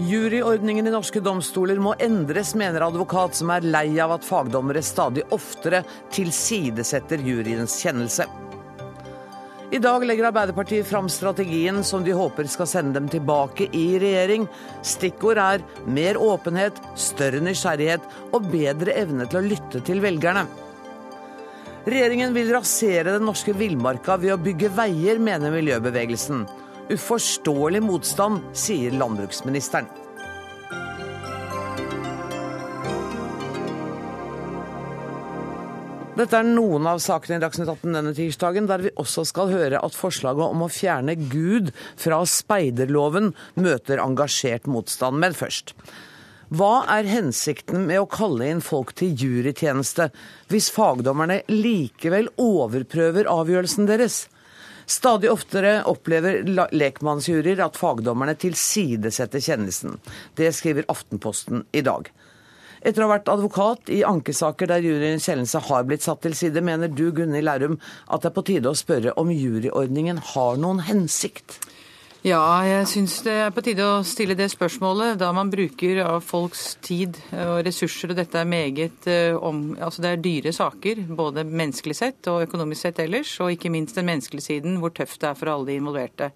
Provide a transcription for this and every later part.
Juryordningen i norske domstoler må endres, mener advokat som er lei av at fagdommere stadig oftere tilsidesetter juryens kjennelse. I dag legger Arbeiderpartiet fram strategien som de håper skal sende dem tilbake i regjering. Stikkord er mer åpenhet, større nysgjerrighet og bedre evne til å lytte til velgerne. Regjeringen vil rasere den norske villmarka ved å bygge veier, mener miljøbevegelsen. Uforståelig motstand, sier landbruksministeren. Dette er noen av sakene i Dagsnytt 18 denne tirsdagen, der vi også skal høre at forslaget om å fjerne Gud fra speiderloven møter engasjert motstand. Men først. Hva er hensikten med å kalle inn folk til jurytjeneste, hvis fagdommerne likevel overprøver avgjørelsen deres? Stadig oftere opplever lekmannsjuryer at fagdommerne tilsidesetter kjennelsen. Det skriver Aftenposten i dag. Etter å ha vært advokat i ankesaker der juryens kjennelse har blitt satt til side, mener du Gunhild Lærum at det er på tide å spørre om juryordningen har noen hensikt? Ja, jeg syns det er på tide å stille det spørsmålet, da man bruker av folks tid og ressurser, og dette er meget eh, om Altså det er dyre saker, både menneskelig sett og økonomisk sett ellers, og ikke minst den menneskelige siden, hvor tøft det er for alle de involverte.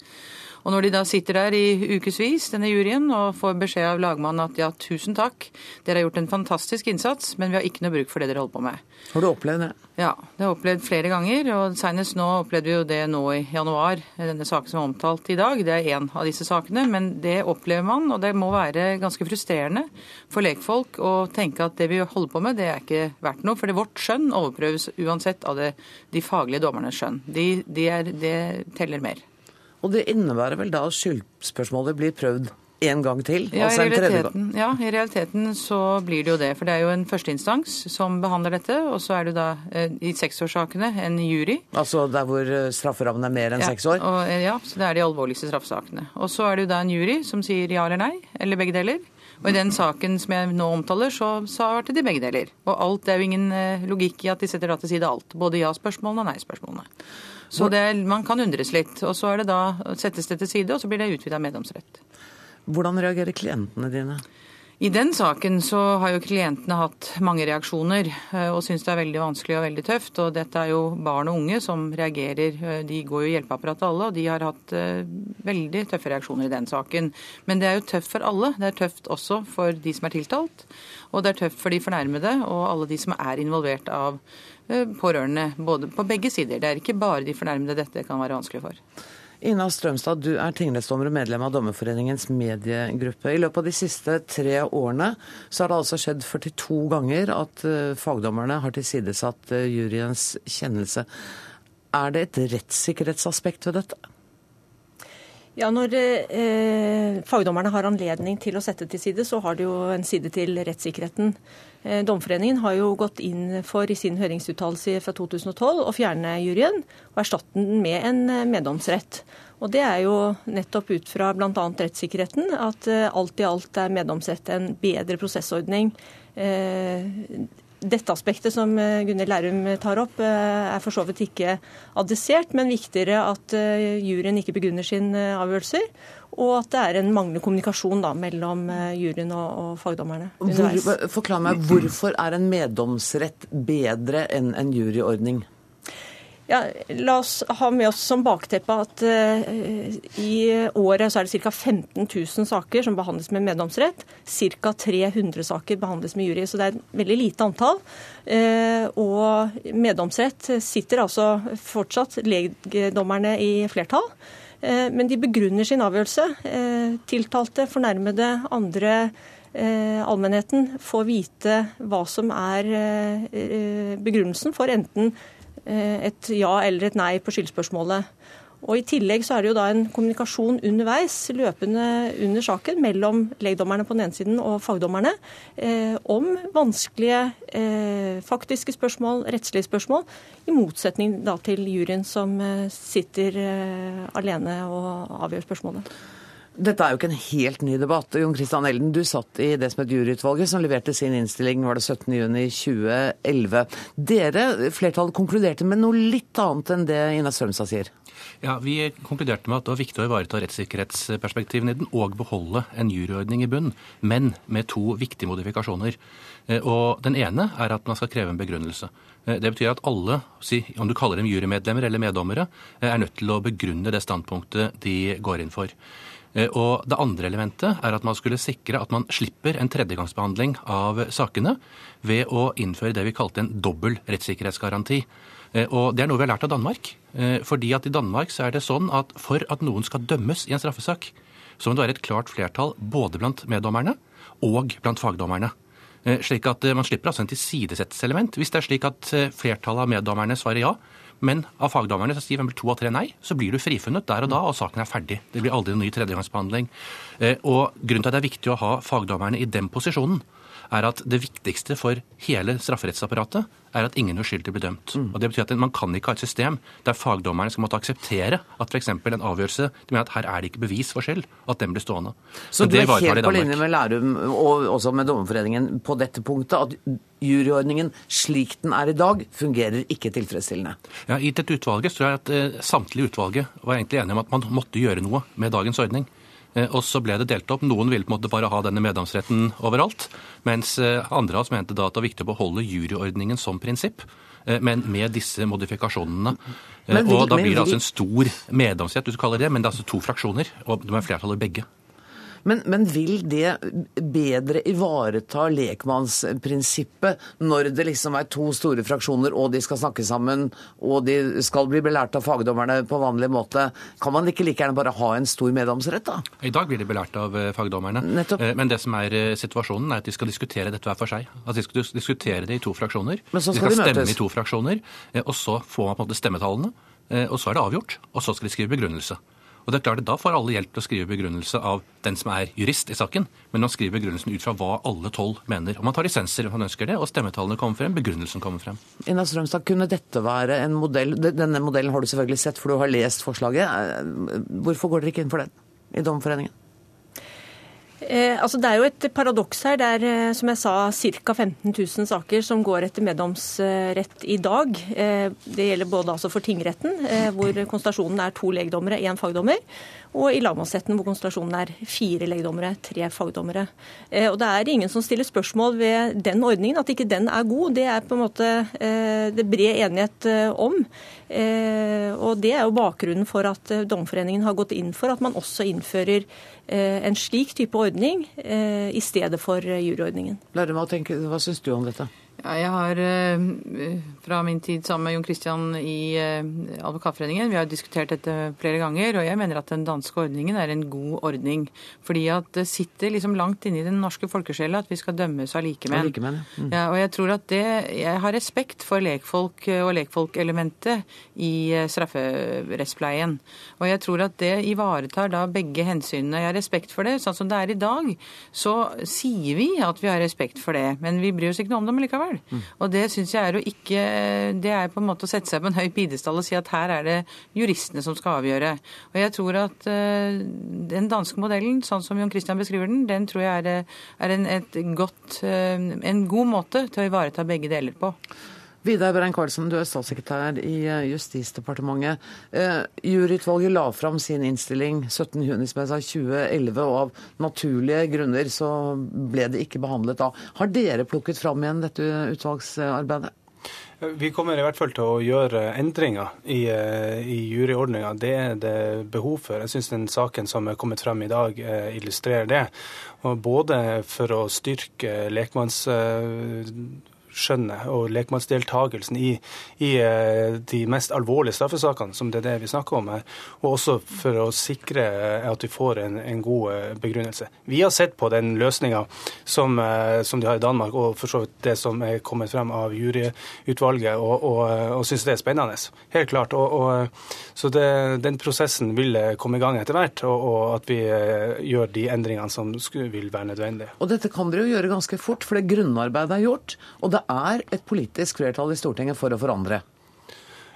Og når de da sitter der i ukevis, denne juryen, og får beskjed av lagmannen at ja, tusen takk, dere har gjort en fantastisk innsats, men vi har ikke noe bruk for det dere holder på med. Har du opplevd det? Ja, det har jeg opplevd flere ganger. Og senest nå opplevde vi jo det nå i januar, denne saken som er omtalt i dag. Det er én av disse sakene, men det opplever man, og det må være ganske frustrerende for lekfolk å tenke at det vi holder på med, det er ikke verdt noe. For det vårt skjønn overprøves uansett av det, de faglige dommernes skjønn. De, de er, det teller mer. Og det innebærer vel da at skyldspørsmålet blir prøvd en gang til? Ja, altså i gang? ja, i realiteten så blir det jo det. For det er jo en førsteinstans som behandler dette. Og så er det da eh, i seksårssakene en jury. Altså der hvor eh, strafferammen er mer enn ja, seks år? Og, eh, ja, så det er de alvorligste straffesakene. Og så er det jo da en jury som sier ja eller nei, eller begge deler. Og i den saken som jeg nå omtaler, så svarte de begge deler. Og alt, det er jo ingen logikk i at de setter da til side alt. Både ja-spørsmålene og nei-spørsmålene. Så det, man kan undres litt. Og så det da, settes det til side, og så blir det utvida meddomsrett. Hvordan reagerer klientene dine? I den saken så har jo klientene hatt mange reaksjoner eh, og syns det er veldig vanskelig og veldig tøft. Og dette er jo barn og unge som reagerer. Eh, de går jo i hjelpeapparatet alle, og de har hatt eh, veldig tøffe reaksjoner i den saken. Men det er jo tøft for alle. Det er tøft også for de som er tiltalt. Og det er tøft for de fornærmede og alle de som er involvert av pårørende både på begge sider. Det er ikke bare de fornærmede dette kan være vanskelig for. Ina Strømstad, du er tingrettsdommer og medlem av Dommerforeningens mediegruppe. I løpet av de siste tre årene så har det altså skjedd 42 ganger at eh, fagdommerne har tilsidesatt eh, juryens kjennelse. Er det et rettssikkerhetsaspekt ved dette? Ja, Når eh, fagdommerne har anledning til å sette til side, så har det jo en side til rettssikkerheten. Eh, Domforeningen har jo gått inn for i sin høringsuttalelse fra 2012 å fjerne juryen og erstatte den med en eh, meddomsrett. Og Det er jo nettopp ut fra bl.a. rettssikkerheten at eh, alt i alt er meddomsrett en bedre prosessordning. Eh, dette aspektet som eh, Gunhild Lærum tar opp, eh, er for så vidt ikke adressert, men viktigere at eh, juryen ikke begrunner sine avgjørelser, og at det er en manglende kommunikasjon da, mellom juryen og, og fagdommerne. Hvor, forklar meg, Hvorfor er en meddomsrett bedre enn en juryordning? Ja, la oss ha med oss som bakteppe at uh, i året så er det ca. 15 000 saker som behandles med meddomsrett. Ca. 300 saker behandles med jury, så det er et veldig lite antall. Uh, og meddomsrett sitter altså fortsatt legdommerne i flertall. Uh, men de begrunner sin avgjørelse. Tiltalte, fornærmede, andre allmennheten får vite hva som er begrunnelsen for enten et ja eller et nei på skyldspørsmålet. Og I tillegg så er det jo da en kommunikasjon underveis, løpende under saken, mellom legdommerne på den ene siden og fagdommerne, eh, om vanskelige eh, faktiske spørsmål, rettslige spørsmål, i motsetning da til juryen som eh, sitter eh, alene og avgjør spørsmålet. Dette er jo ikke en helt ny debatt. Jon Christian Elden, du satt i det som het juryutvalget, som leverte sin innstilling var det 17.6.2011. Dere, flertallet, konkluderte med noe litt annet enn det Ina Strømstad sier? Ja, Vi konkluderte med at det var viktig å ivareta rettssikkerhetsperspektivene i den og beholde en juryordning i bunn, men med to viktige modifikasjoner. Eh, og Den ene er at man skal kreve en begrunnelse. Eh, det betyr at alle, om du kaller dem jurymedlemmer eller meddommere, eh, er nødt til å begrunne det standpunktet de går inn for. Eh, og Det andre elementet er at man skulle sikre at man slipper en tredjegangsbehandling av sakene ved å innføre det vi kalte en dobbel rettssikkerhetsgaranti. Eh, og Det er noe vi har lært av Danmark. Eh, fordi at I Danmark så er det sånn at for at noen skal dømmes i en straffesak, så må det være et klart flertall både blant meddommerne og blant fagdommerne. Slik at Man slipper altså en tilsidesettelseselement. Hvis det er slik at flertallet av meddommerne svarer ja, men av fagdommerne så sier vel to av tre nei, så blir du frifunnet der og da, og saken er ferdig. Det blir aldri en ny tredjegangsbehandling. Eh, og Grunnen til at det er viktig å ha fagdommerne i den posisjonen, er at det viktigste for hele strafferettsapparatet er at ingen uskyldig blir dømt. Mm. Og Det betyr at Man kan ikke ha et system der fagdommerne skal måtte akseptere at f.eks. en avgjørelse de mener at her er det ikke bevis for skyld, at den blir stående. Så, Men du er helt på linje med Lærum og også med Dommerforeningen på dette punktet, at juryordningen slik den er i dag, fungerer ikke tilfredsstillende? Ja, I dette utvalget tror jeg at eh, samtlige utvalget var egentlig enige om at man måtte gjøre noe med dagens ordning. Eh, og så ble det delt opp. Noen ville på en måte bare ha denne meddomsretten overalt. Mens eh, andre av oss mente da at det var viktig å beholde juryordningen som prinsipp. Eh, men med disse modifikasjonene. Vil, og da blir det altså en stor meddomsrett, du kaller det, men det er altså to fraksjoner. Og det være flertall i begge. Men, men, vil det bedre ivareta lekmannsprinsippet når det liksom er to store fraksjoner, og de skal snakke sammen, og de skal bli belært av fagdommerne på vanlig måte? Kan man ikke like gjerne bare ha en stor meddomsrett, da? I dag blir de belært av eh, fagdommerne. Nettopp. Eh, men det som er eh, situasjonen, er at de skal diskutere dette hver for seg. At de skal diskutere det i to fraksjoner. Men så skal de skal de stemme i to fraksjoner, og så får man på en måte stemmetallene. Og så er det avgjort, og så skal de skrive begrunnelse. Og det er klart at Da får alle hjelp til å skrive begrunnelse av den som er jurist i saken, men man skriver begrunnelsen ut fra hva alle tolv mener. Og Man tar lisenser om man ønsker det, og stemmetallene kommer frem, begrunnelsen kommer frem. Ina Strømstad, kunne dette være en modell Denne modellen har du selvfølgelig sett, for du har lest forslaget. Eh, hvorfor går dere ikke inn for den i Dommerforeningen? Eh, altså det er jo et paradoks her. Det er eh, som jeg sa, ca. 15 000 saker som går etter meddomsrett i dag. Eh, det gjelder både altså for tingretten, eh, hvor konstellasjonen er to legdommere, én fagdommer, og i lagmannsretten hvor konstellasjonen er fire legdommere, tre fagdommere. Eh, og Det er ingen som stiller spørsmål ved den ordningen. At ikke den er god, det er på en måte det bred enighet om. Og Det er jo bakgrunnen for at Domforeningen har gått inn for at man også innfører en slik type ordning i stedet for juryordningen. Lære meg å tenke, Hva syns du om dette? Ja, jeg har eh, fra min tid sammen med Jon Christian i eh, Advokatforeningen, vi har diskutert dette flere ganger, og jeg mener at den danske ordningen er en god ordning. Fordi at det sitter liksom langt inne i den norske folkesjela at vi skal dømmes av likemenn. likemenn mm. ja, og jeg tror at det Jeg har respekt for lekfolk og lekfolkelementet i eh, strafferettspleien. Og jeg tror at det ivaretar da begge hensynene. Jeg har respekt for det. Sånn som det er i dag, så sier vi at vi har respekt for det, men vi bryr oss ikke noe om dem likevel. Mm. Og det syns jeg er å ikke Det er på en måte å sette seg på en høy pidestall og si at her er det juristene som skal avgjøre. Og jeg tror at uh, den danske modellen, sånn som Jon Christian beskriver den, den tror jeg er, er en, godt, uh, en god måte til å ivareta begge deler på. Vidar Brein-Karlsen, du er statssekretær i eh, Justisdepartementet. Eh, juryutvalget la fram sin innstilling 17.6.2011, og av naturlige grunner så ble det ikke behandlet da. Har dere plukket fram igjen dette utvalgsarbeidet? Vi kommer i hvert fall til å gjøre endringer i, eh, i juryordninga. Det er det behov for. Jeg syns den saken som er kommet frem i dag, eh, illustrerer det. Både for å styrke lekmanns skjønnet og lekmannsdeltakelsen i, i, eh, de mest alvorlige straffesakene, som det er det vi snakker om her, og også for å sikre eh, at vi får en, en god eh, begrunnelse. Vi har sett på den løsninga som, som, de har i Danmark, og for så vidt det som er kommet frem av juryutvalget, og, og, og syns det er spennende. Helt klart. Og, og, så det, den prosessen vil komme i gang etter hvert, og, og at vi gjør de endringene som vil være nødvendige. Og dette kan dere jo gjøre ganske fort, for det grunnarbeidet er gjort. og det er et politisk flertall i Stortinget for å forandre?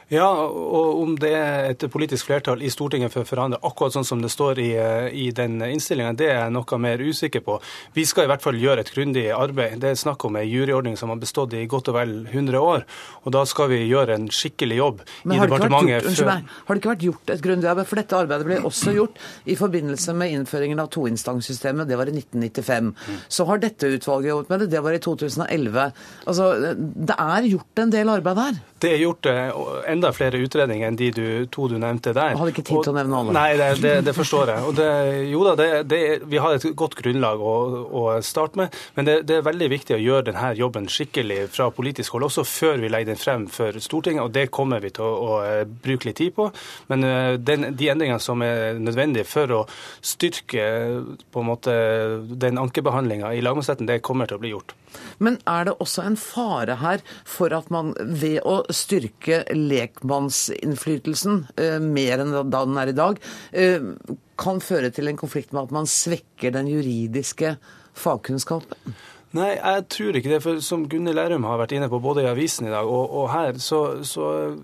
Ja, og om det er et politisk flertall i Stortinget for å forandre akkurat sånn som det står i, i den innstillinga, det er jeg noe mer usikker på. Vi skal i hvert fall gjøre et grundig arbeid. Det er snakk om ei juryordning som har bestått i godt og vel 100 år. Og da skal vi gjøre en skikkelig jobb i departementet. Gjort, unnskyld meg, har det ikke vært gjort et grundig arbeid? For dette arbeidet ble også gjort i forbindelse med innføringen av toinstanssystemet. Det var i 1995. Så har dette utvalget jobbet med det. Det var i 2011. Altså, det er gjort en del arbeid her. Det er gjort eh, enda flere utredninger enn de du, to du nevnte der. Jeg hadde ikke tid til å nevne alle. Nei, det, det, det forstår jeg. Det, jo da, det, vi har et godt grunnlag å, å starte med. Men det, er veldig viktig å gjøre denne jobben skikkelig fra politisk hold, også før vi legger den frem for Stortinget. Og det kommer vi til å, å eh, bruke litt tid på. Men eh, den, de endringene som er nødvendige for å styrke på en måte den ankebehandlinga i lagmannsretten, det kommer til å bli gjort. Men er det også en fare her for at man ved å styrke lekmannsinnflytelsen eh, mer enn da den er i dag, eh, kan føre til en konflikt med at man svekker den juridiske fagkunnskapen? Nei, jeg tror ikke det. For som Gunhild Lærum har vært inne på både i avisen i dag og, og her, så, så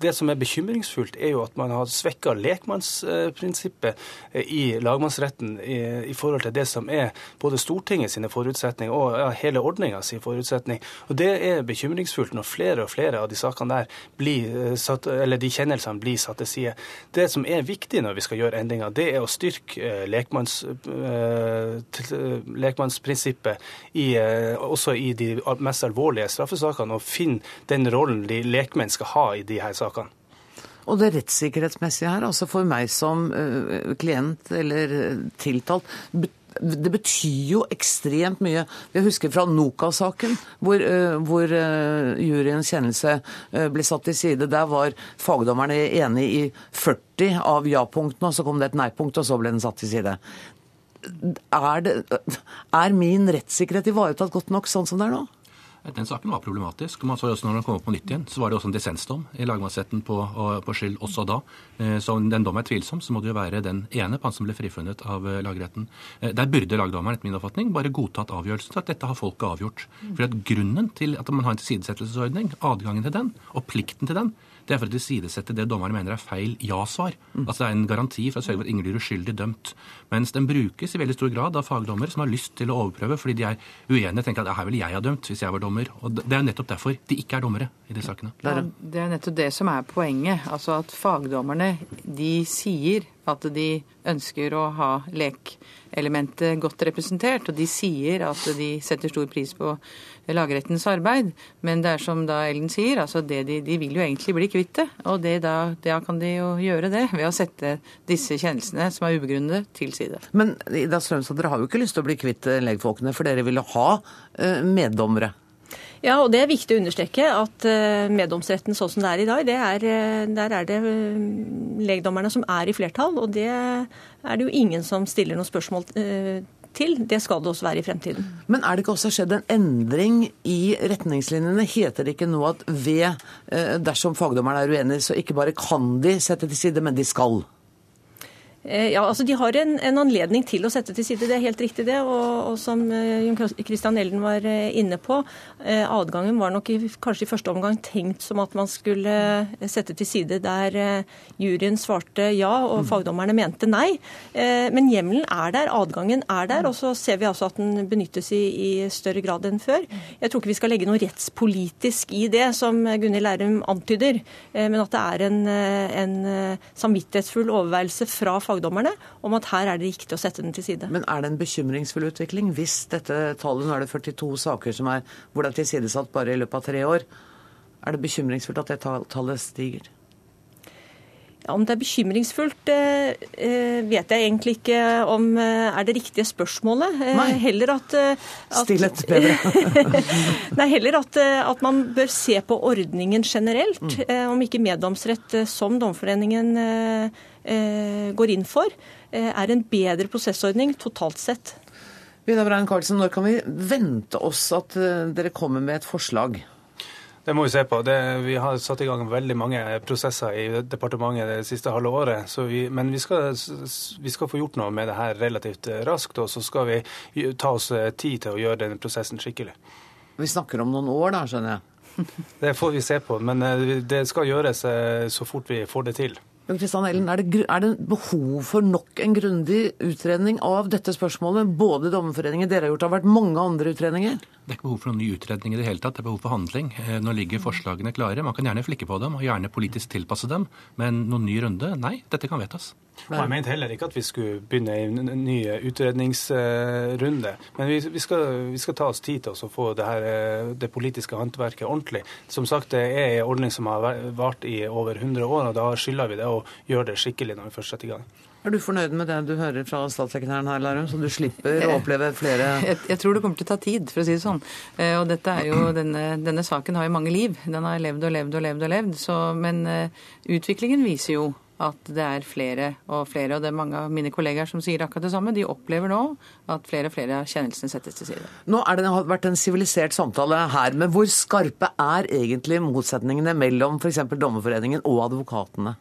det som er bekymringsfullt, er jo at man har svekka lekmannsprinsippet eh, i lagmannsretten i, i, forhold til det som er både Stortinget sine forutsetninger og ja, hele ordninga sin forutsetning. Og Det er bekymringsfullt når flere og flere av de sakene der blir eh, satt, eller de kjennelsene blir satt til side. Det som er viktig når vi skal gjøre endringer, det er å styrke eh, lekmanns, lekmannsprinsippet i, også i de mest alvorlige straffesakene, og finne den rollen de lekmenn skal ha i de her sakene sakene. Og det rettssikkerhetsmessige her, altså for meg som uh, klient eller uh, tiltalt, det betyr jo ekstremt mye. Jeg husker fra Noka-saken, hvor, uh, hvor juryens kjennelse ble satt til side. Der var fagdommerne enig i 40 av ja-punktene, og så kom det et nei-punkt, og så ble den satt til side. Er, det, er min rettssikkerhet ivaretatt godt nok sånn som det er nå? Den saken var problematisk. Man så også når den kom opp på nytt igjen, så var det også en dissensdom i lagmannsretten på, på, skyld også da. Eh, så om den dommen er tvilsom, så må det jo være den ene på han som ble frifunnet av eh, lagretten. Eh, der burde lagdommeren etter min oppfatning bare godtatt avgjørelsen til at dette har folket avgjort. For at Grunnen til at man har en tilsidesettelsesordning, adgangen til den og plikten til den, det er for å tilsidesette det dommerne mener er feil ja-svar. Mm. Altså Det er en garanti for å sørge for at ingen blir uskyldig dømt. Mens den brukes i veldig stor grad av fagdommere som har lyst til å overprøve fordi de er uenige. tenker at her ville jeg ha dømt hvis jeg var dommer. Og Det er nettopp derfor de ikke er dommere i de sakene. Ja, det er nettopp det som er poenget. Altså at fagdommerne de sier at de ønsker å ha lekelementet godt representert. Og de sier at de setter stor pris på lagrettens arbeid. Men det er som da Ellen sier, altså de, de, vil jo egentlig bli kvitt det. Og det da, da, kan de jo gjøre det ved å sette disse kjennelsene som er ubegrunnede, til side. Men Ida Strømstad, dere har jo ikke lyst til å bli kvitt legfolkene, for dere ville ha eh, meddommere? Ja, og det er viktig å understreke at eh, meddomsretten sånn som det er i dag, er, eh, der er det legdommerne som er i flertall. Og det er det jo ingen som stiller noe spørsmål til. Det skal det også være i fremtiden. Men er det ikke også skjedd en endring i retningslinjene? Heter det ikke nå at ved, eh, dersom fagdommerne er uenige, så ikke bare kan de sette til side, men de skal? Eh, ja, altså De har en, en, anledning til å sette til side, det er helt riktig det. Og, og som eh, Jon Christian Elden var eh, inne på, adgangen var nok i, kanskje i første omgang tenkt som at man skulle sette til side der juryen svarte ja og mm. fagdommerne mente nei. Men hjemmelen er der, adgangen er der, og så ser vi altså at den benyttes i, i større grad enn før. Jeg tror ikke vi skal legge noe rettspolitisk i det, som Gunhild Lærum antyder, men at det er en, en samvittighetsfull overveielse fra fagdommerne fagdommerne om at her er det riktig å sette den til side. Men er det en bekymringsfull utvikling hvis dette tallet, nå er det 42 saker som er, hvor det er tilsidesatt bare i løpet av tre år, er det bekymringsfullt at det tallet stiger? Ja, om det er bekymringsfullt, eh, eh, vet jeg egentlig ikke om eh, er det riktige spørsmålet. Nei. Heller at, at Stillhet bedre. Nei, heller at, at, man bør se på ordningen generelt. Mm. Om ikke meddomsrett, som Dommerforeningen går inn for, er en bedre prosessordning totalt sett. Vidar Brein Karlsen, når kan vi vente oss at dere kommer med et forslag? Det må vi se på. Det, vi har satt i gang veldig mange prosesser i departementet det siste halve året. Vi, men vi skal, vi skal, få gjort noe med det her relativt raskt. Og så skal vi ta oss tid til å gjøre den prosessen skikkelig. Vi snakker om noen år da, skjønner jeg? Det får vi se på. Men det skal gjøres så fort vi får det til. Kristian Ellen, er det, er det behov for nok en grundig utredning av dette spørsmålet? Både Dommerforeningen, dere har gjort, det har vært mange andre utredninger? Det er ikke behov for noen ny utredning i det hele tatt, det er behov for handling. Eh, nå ligger forslagene klare. Man kan gjerne flikke på dem og gjerne politisk tilpasse dem, men noen ny runde? Nei, dette kan vedtas. Jeg mente heller ikke at vi skulle begynne en ny utredningsrunde. Men vi, vi, skal, vi skal, ta oss tid til å få det, her, eh, det politiske håndverket ordentlig. Som sagt, det er en ordning som har vart i over 100 år, og da skylder vi det å gjøre det skikkelig når vi først setter i gang. Er du fornøyd med det du hører fra statssekretæren her, Larum, så du slipper å oppleve flere jeg, jeg, tror det kommer til å ta tid, for å si det sånn. Eh, og dette er jo, denne, denne saken har jo mange liv. Den har levd og levd og levd og levd. Så, men uh, utviklingen viser jo at det er flere og flere, og det er mange av mine kollegaer som sier akkurat det samme. De opplever nå at flere og flere av kjennelsene settes til side. Nå har det vært en sivilisert samtale her, men hvor skarpe er egentlig motsetningene mellom f.eks. Dommerforeningen og advokatene?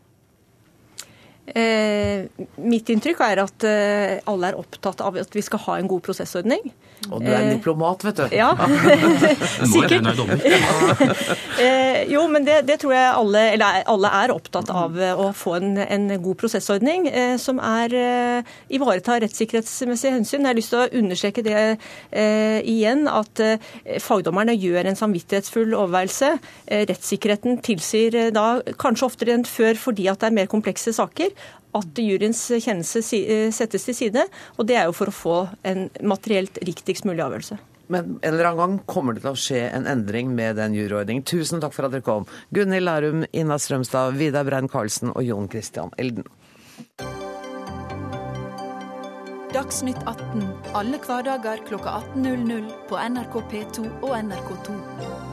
Eh, mitt inntrykk er at eh, alle er opptatt av at vi skal ha en god prosessordning. Og du er en eh, diplomat, vet du. Ja, sikkert. eh, jo, men det, det, tror jeg alle, eller alle er opptatt av eh, å få en, en god prosessordning eh, som er eh, ivaretar rettssikkerhetsmessige hensyn. Jeg har lyst til å understreke det eh, igjen, at fagdommerne gjør en samvittighetsfull overveielse. rettssikkerheten tilsier da kanskje oftere enn før fordi at det er mer komplekse saker at juryens kjennelse eh, settes til side. Og det er jo for å få en materielt riktigst mulig avgjørelse. Men en eller annen gang kommer det til å skje en endring med den juryordningen. Tusen takk for at dere kom. Gunhild Lærum, Inna Strømstad, Vidar Brein Karlsen og Jon Christian Elden. Dagsnytt 18 alle hverdager kl 18.00 på NRK P2 og NRK2.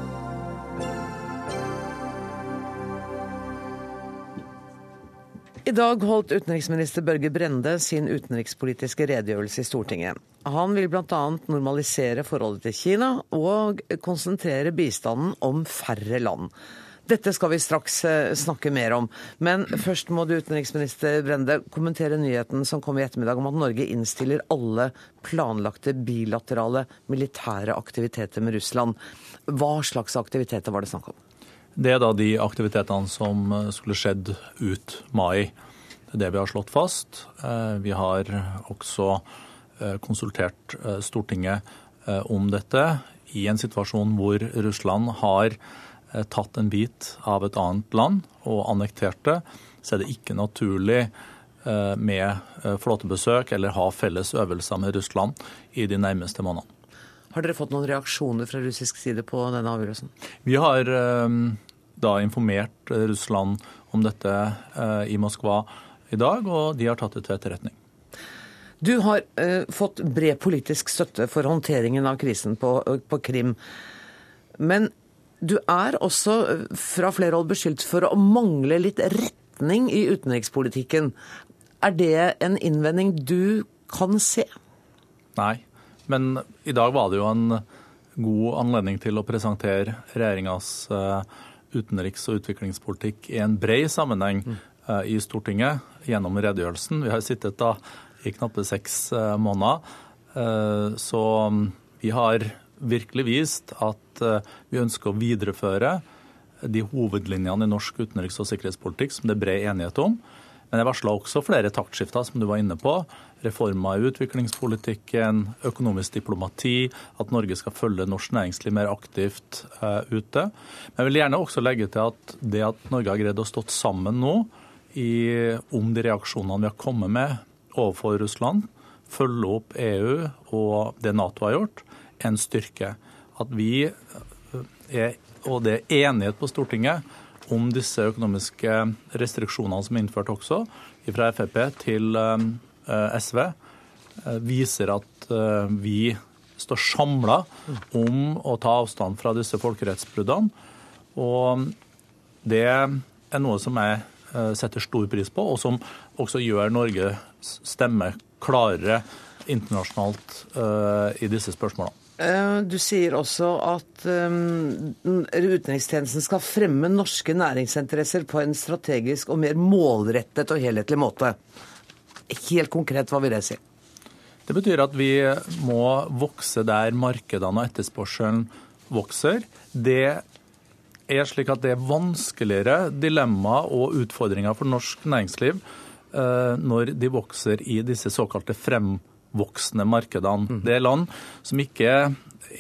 I dag holdt utenriksminister Børge Brende sin utenrikspolitiske redegjørelse i Stortinget. Han vil bl.a. normalisere forholdet til Kina og konsentrere bistanden om færre land. Dette skal vi straks eh, snakke mer om. Men først må du, utenriksminister Brende, kommentere nyheten som kom i ettermiddag om at Norge innstiller alle planlagte bilaterale militære aktiviteter med Russland. Hva slags aktiviteter var det snakk om? Det er da de aktivitetene som eh, skulle skjedd ut mai. Det er det vi har slått fast. Eh, vi har også eh, konsultert Stortinget om dette i en situasjon hvor Russland har tatt en bit av et annet land og annektert det, så er det ikke naturlig med flåtebesøk eller ha felles øvelser med Russland i de nærmeste månedene. Har dere fått noen reaksjoner fra russisk side på denne avgjørelsen? Vi har da informert Russland om dette eh, i Moskva i dag, og de har tatt det til etterretning. Du har uh, fått bred politisk støtte for håndteringen av krisen på, på, Krim. Men du er også fra flere hold beskyldt for å mangle litt retning i utenrikspolitikken. Er det en innvending du kan se? Nei, men i dag var det jo en god anledning til å presentere regjeringas uh, utenriks- og utviklingspolitikk i en bred sammenheng uh, i Stortinget gjennom redegjørelsen. Vi har sittet da i knappe seks uh, måneder. Så um, vi har virkelig vist at vi ønsker å videreføre de hovedlinjene i norsk utenriks- og sikkerhetspolitikk som det er bred enighet om. Men jeg varsla også flere taktskifter, som du var inne på. Reformer i utviklingspolitikken, økonomisk diplomati, at Norge skal følge norsk næringsliv mer aktivt uh, ute. Men jeg vil gjerne også legge til at det at Norge har greid å stått sammen nå i, om de reaksjonene vi har kommet med overfor Russland, følge opp EU og det Nato har gjort, en styrke. At vi er, og det er enighet på Stortinget om disse økonomiske restriksjonene som er innført også, fra Frp til eh, SV, eh, viser at eh, vi står samla om å ta avstand fra disse folkerettsbruddene. Og det er noe som jeg setter stor pris på, og som også gjør Norges stemme klarere internasjonalt i disse spørsmålene. Eh, du sier også at um, utenrikstjenesten skal fremme norske næringsinteresser på en strategisk og mer målrettet og helhetlig måte. Helt konkret, hva vil det si? Det betyr at vi må vokse der markedene og etterspørselen vokser. Det er slik at det er vanskeligere dilemmaer og utfordringer for norsk næringsliv eh, når de vokser i disse såkalte fremvoksende markedene. Mm. Det er land som ikke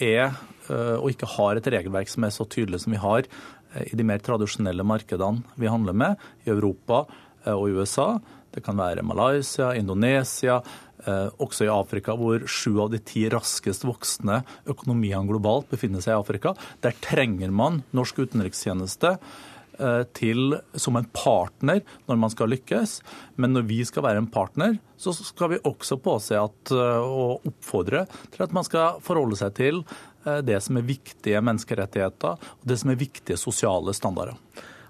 er eh, og ikke har et regelverk som er så tydelig som vi har eh, i de mer tradisjonelle markedene vi handler med, i Europa og USA. Det kan være Malaysia, Indonesia, Eh, også i Afrika, hvor sju av de ti raskest voksende økonomiene globalt befinner seg i Afrika. Der trenger man norsk utenrikstjeneste eh, til, som en partner når man skal lykkes. Men når vi skal være en partner, så skal vi også påse at, eh, og oppfordre til at man skal forholde seg til det som er viktige menneskerettigheter og det som er viktige sosiale standarder.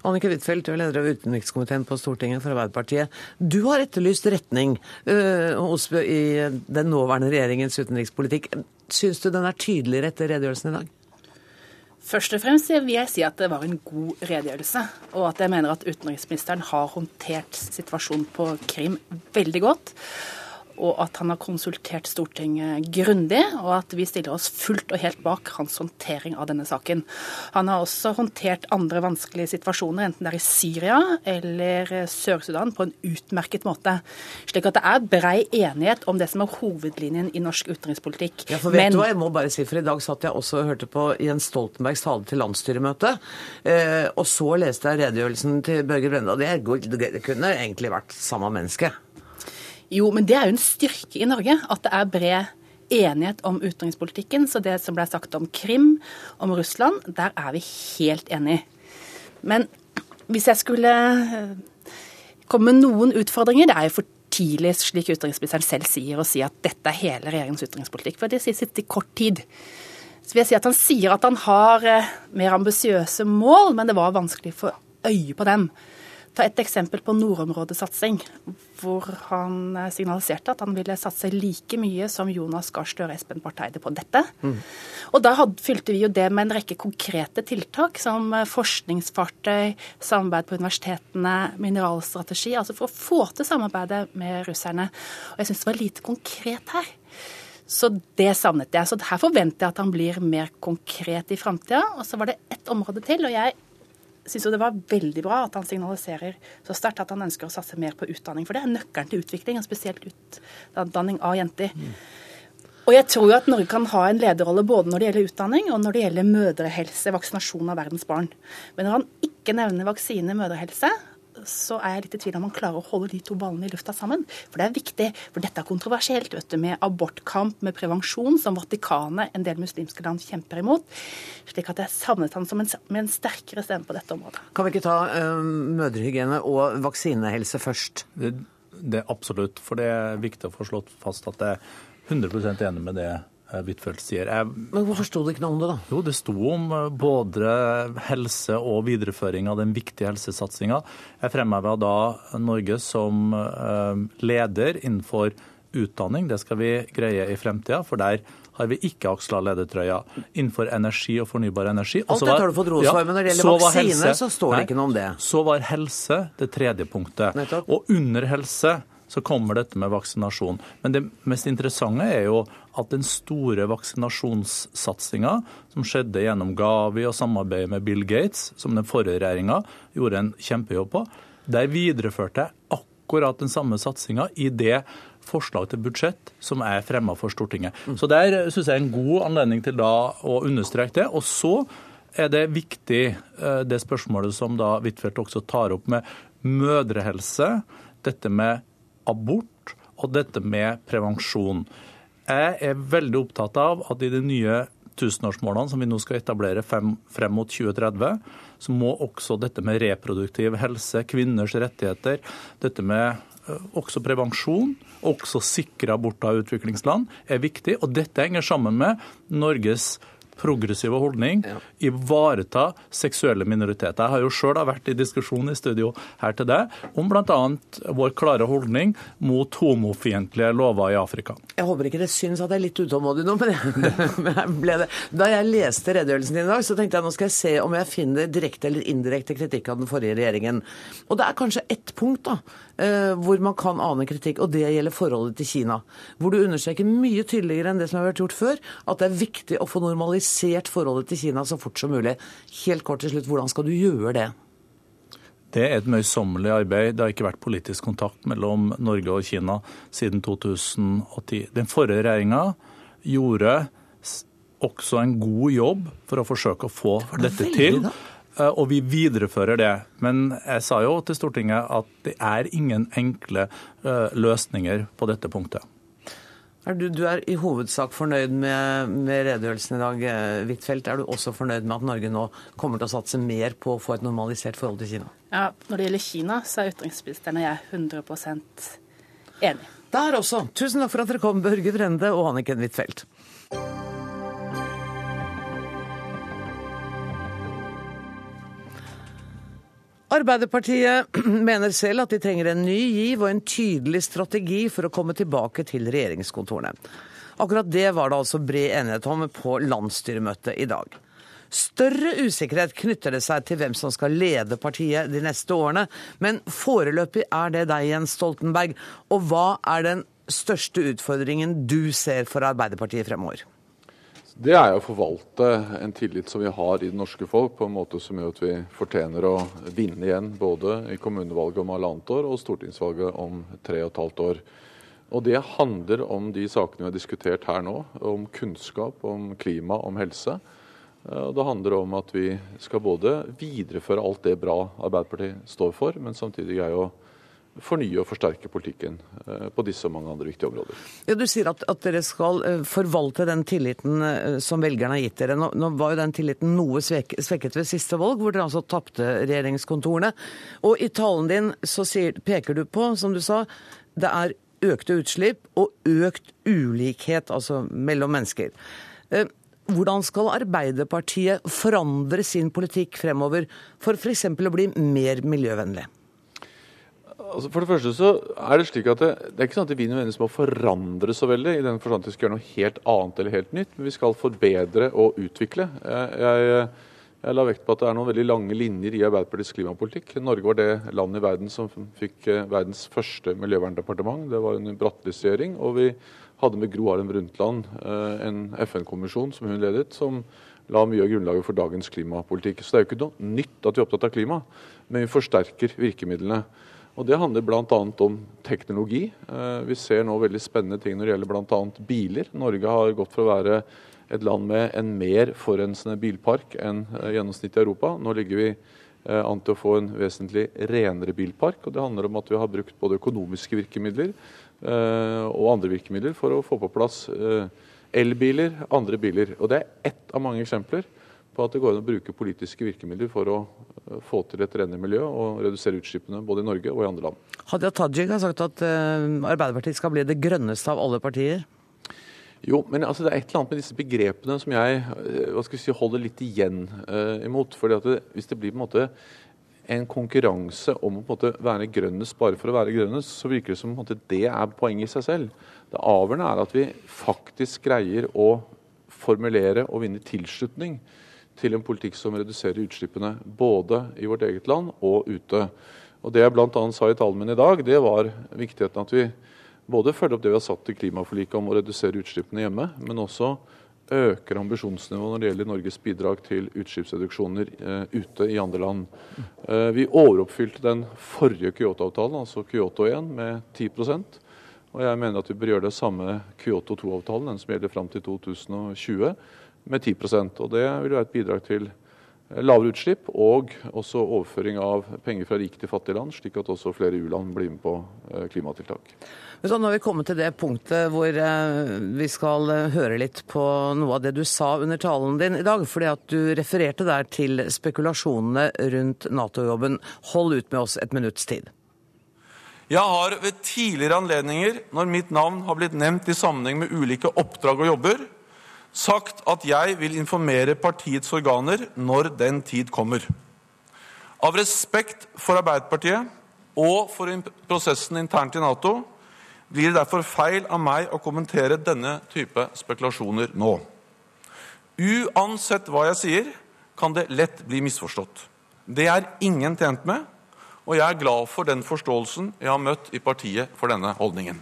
Annike Huitfeldt, er leder av utenrikskomiteen på Stortinget for Arbeiderpartiet. Du har etterlyst retning i den nåværende regjeringens utenrikspolitikk. Syns du den er tydeligere etter redegjørelsen i dag? Først og fremst vil jeg si at det var en god redegjørelse, og at jeg mener at utenriksministeren har håndtert situasjonen på Krim veldig godt og at han har konsultert Stortinget grundig, og at vi stiller oss fullt og helt bak hans håndtering av denne saken. Han har også håndtert andre vanskelige situasjoner, enten det er i Syria eller Sør-Sudan, på en utmerket måte. Slik at det er brei enighet om det som er hovedlinjen i norsk utenrikspolitikk. Ja, for vet Men... du hva, jeg må bare si, for I dag satt jeg også og hørte på Jens Stoltenbergs tale til landsstyremøtet. Eh, og så leste jeg redegjørelsen til Børge det, det kunne egentlig vært samme menneske. Jo, men det er jo en styrke i Norge at det er bred enighet om utenrikspolitikken. Så det som ble sagt om Krim, om Russland, der er vi helt enige. Men hvis jeg skulle eh, komme med noen utfordringer Det er jo for tidlig, slik utenriksministeren selv sier, å si at dette er hele regjeringens utenrikspolitikk. For det sies i kort tid. Så vil jeg si at Han sier at han har eh, mer ambisiøse mål, men det var vanskelig å få øye på dem ta et eksempel på nordområdesatsing, hvor han eh, signaliserte at han ville satse like mye som Jonas Gahr Støre og Espen Barth Eide på dette. Mm. Og da hadde, fylte vi jo det med en rekke konkrete tiltak, som eh, forskningsfartøy, samarbeid på universitetene, mineralstrategi, altså for å få til samarbeidet med russerne. Og jeg syns det var lite konkret her. Så det savnet jeg. Så her forventer jeg at han blir mer konkret i framtida. Og så var det ett område til, og jeg syns det var veldig bra at han signaliserer så sterkt at han ønsker å satse mer på utdanning. For det er nøkkelen til utvikling, og spesielt utdanning av jenter. Mm. Og jeg tror jo at Norge kan ha en lederrolle både når det gjelder utdanning og når det gjelder mødrehelse, vaksinasjon av verdens barn. Men når han ikke nevner vaksine, mødrehelse, så er jeg litt i tvil om man klarer å holde de to ballene i lufta sammen. For det er viktig. For dette er kontroversielt, vet du, med abortkamp, med prevensjon, som Vatikanet, en del muslimske land, kjemper imot. Slik at jeg savnet han en, med en sterkere stemme på dette området. Kan vi ikke ta uh, mødrehygiene og vaksinehelse først? Det, det er absolutt. For det er viktig å få slått fast at jeg er 100% enig med det Huitfeldt sier. Jeg, Men hvorfor sto det ikke noe om det, da? Jo, det sto om eh, både helse og videreføring av den viktige helsesatsinga. Jeg fremheva da Norge som eh, leder innenfor utdanning. Det skal vi greie i fremtida, for der har vi ikke aksla ledertrøya innenfor energi og fornybar energi. Alt dette har du fått ros for, ja, men når det gjelder vaksine, helse, så står det nei, ikke noe om det. Så var helse det tredje punktet. Nettopp. Og under helse så kommer dette med vaksinasjon. Men det mest interessante er jo at den store vaksinasjonssatsinga som skjedde gjennom Gavi og samarbeidet med Bill Gates, som den forrige regjeringa gjorde en kjempejobb på, der videreførte jeg akkurat den samme satsinga i det forslag til budsjett som er fremma for Stortinget. Mm. Så Der syns jeg er en god anledning til da å understreke det. Og så er det viktig eh, det spørsmålet som da Huitfeldt også tar opp med mødrehelse. Dette med abort og dette med prevensjon. Jeg er veldig opptatt av at i de nye tusenårsmålene som vi nå skal etablere frem, mot 2030, så må også dette med reproduktiv helse, kvinners rettigheter, dette med også prevensjon, også sikre aborter i utviklingsland, er viktig. Og dette henger sammen med Norges progressive holdning, ja. ivareta seksuelle minoriteter. Jeg har jo sjøl vært i diskusjon i studio her til deg om bl.a. vår klare holdning mot homofiendtlige lover i Afrika. Jeg håper ikke det syns at jeg er litt utålmodig nå, men jeg ble det. Da jeg leste redegjørelsen din i dag, så tenkte jeg nå skal jeg se om jeg finner direkte eller indirekte kritikk av den forrige regjeringen. Og det er kanskje ett punkt da, eh, hvor man kan ane kritikk, og det gjelder forholdet til Kina. Hvor du understreker mye tydeligere enn det som har vært gjort før, at det er viktig å få normalisert normalisert forholdet til Kina så fort som mulig. Helt kort til slutt, hvordan skal du gjøre det? Det er et møysommelig arbeid. Det har ikke vært politisk kontakt mellom Norge og Kina siden 2010. Den forrige regjeringa gjorde også en god jobb for å forsøke å få det dette til. Eh, og vi viderefører det. Men jeg sa jo til Stortinget at det er ingen enkle eh, løsninger på dette punktet. Er du, du, er i hovedsak fornøyd med, med redegjørelsen i dag, eh, Huitfeldt. Er du også fornøyd med at Norge nå kommer til å satse mer på å få et normalisert forhold til Kina? Ja, Når det gjelder Kina, så er utenriksministeren og jeg 100% enig. Der også. Tusen takk for at dere kom, Børge Brende og Anniken Huitfeldt. Arbeiderpartiet mener selv at de trenger en ny giv og en tydelig strategi for å komme tilbake til regjeringskontorene. Akkurat det var det altså bred enighet om på landsstyremøtet i dag. Større usikkerhet knytter det seg til hvem som skal lede partiet de neste årene, men foreløpig er det deg, Jens Stoltenberg. Og hva er den største utfordringen du ser for Arbeiderpartiet fremover? Det er å forvalte en tillit som vi har i det norske folk, på en måte som gjør at vi fortjener å vinne igjen både i kommunevalget om halvannet år og stortingsvalget om tre og et halvt år. Og Det handler om de sakene vi har diskutert her nå, om kunnskap, om klima, om helse. Og Det handler om at vi skal både videreføre alt det bra Arbeiderpartiet står for, men samtidig greie å fornye og forsterke politikken eh, på disse og mange andre viktige områder. Ja, du sier at, at, dere skal eh, forvalte den tilliten eh, som velgerne har gitt dere. Nå, nå var jo den tilliten noe svek, svekket ved siste valg, hvor dere altså tapte regjeringskontorene. Og i talen din så sier, peker du på, som du sa, det er økte utslipp og økt ulikhet, altså mellom mennesker. Hvordan skal Arbeiderpartiet forandre sin politikk fremover for f.eks. å bli mer miljøvennlig? Altså for det første så er Det slik at det, det er ikke sånn at vi nødvendigvis må forandre så veldig, i den forstand at vi skal gjøre noe helt annet eller helt nytt, men vi skal forbedre og utvikle. Jeg, jeg, jeg la vekt på at det er noen veldig lange linjer i Arbeiderpartiets klimapolitikk. Norge var det landet i verden som fikk eh, verdens første miljøverndepartement. Det var en regjering. Og vi hadde med Gro Harlem Brundtland eh, en FN-kommisjon som hun ledet, som la mye av grunnlaget for dagens klimapolitikk. Så det er jo ikke noe nytt at vi er opptatt av klima, men vi forsterker virkemidlene. Og Det handler bl.a. om teknologi. Eh, vi ser nå veldig spennende ting når det gjelder bl.a. biler. Norge har gått for å være et land med en mer forurensende bilpark enn eh, gjennomsnittet i Europa. Nå ligger vi eh, an til å få en vesentlig renere bilpark. og Det handler om at vi har brukt både økonomiske virkemidler og andre virkemidler for å få på plass elbiler, andre biler. Og Det er ett av mange eksempler på at det går an å bruke politiske virkemidler for å eh, få til et renere miljø og redusere utslippene både i Norge og i andre land. Hadia Tajik har sagt at uh, Arbeiderpartiet skal bli det grønneste av alle partier. Jo, men altså, det er et eller annet med disse begrepene som jeg eh, hva skal vi si, holder litt igjen uh, imot. fordi at det, Hvis det blir på en måte en konkurranse om å på en måte være grønnest bare for å være grønnest, så virker det som på en måte det er poenget i seg selv. Det avgjørende er at vi faktisk greier å formulere og vinne tilslutning til en politikk som reduserer utslippene både i vårt eget land og ute. Og Det jeg bl.a. sa i talen min i dag, det var viktigheten at vi både følger opp det vi har satt i klimaforliket om å redusere utslippene hjemme, men også øker ambisjonsnivået når det gjelder Norges bidrag til utslippsreduksjoner eh, ute i andre land. Eh, vi overoppfylte den forrige Kyoto-avtalen, altså Kyoto 1, med 10% og jeg mener at vi bør gjøre det samme Kyoto 2-avtalen, den som gjelder fram til 2020 med 10% og Det vil være et bidrag til lavere utslipp og også overføring av penger fra rike til fattige land, slik at også flere u-land blir med på klimatiltak. klimatiltak. Så nå har vi kommet til det punktet hvor eh, vi skal eh, høre litt på noe av det du sa under talen din i dag. fordi at du refererte der til spekulasjonene rundt Nato-jobben. Hold ut med oss et minutts tid. Jeg har ved tidligere anledninger, når mitt navn har blitt nevnt i sammenheng med ulike oppdrag og jobber, sagt at jeg vil informere partiets organer når den tid kommer. Av respekt for Arbeiderpartiet og for prosessen internt i Nato blir det derfor feil av meg å kommentere denne type spekulasjoner nå. Uansett hva jeg sier, kan det lett bli misforstått. Det er ingen tjent med, og jeg er glad for den forståelsen jeg har møtt i partiet for denne holdningen.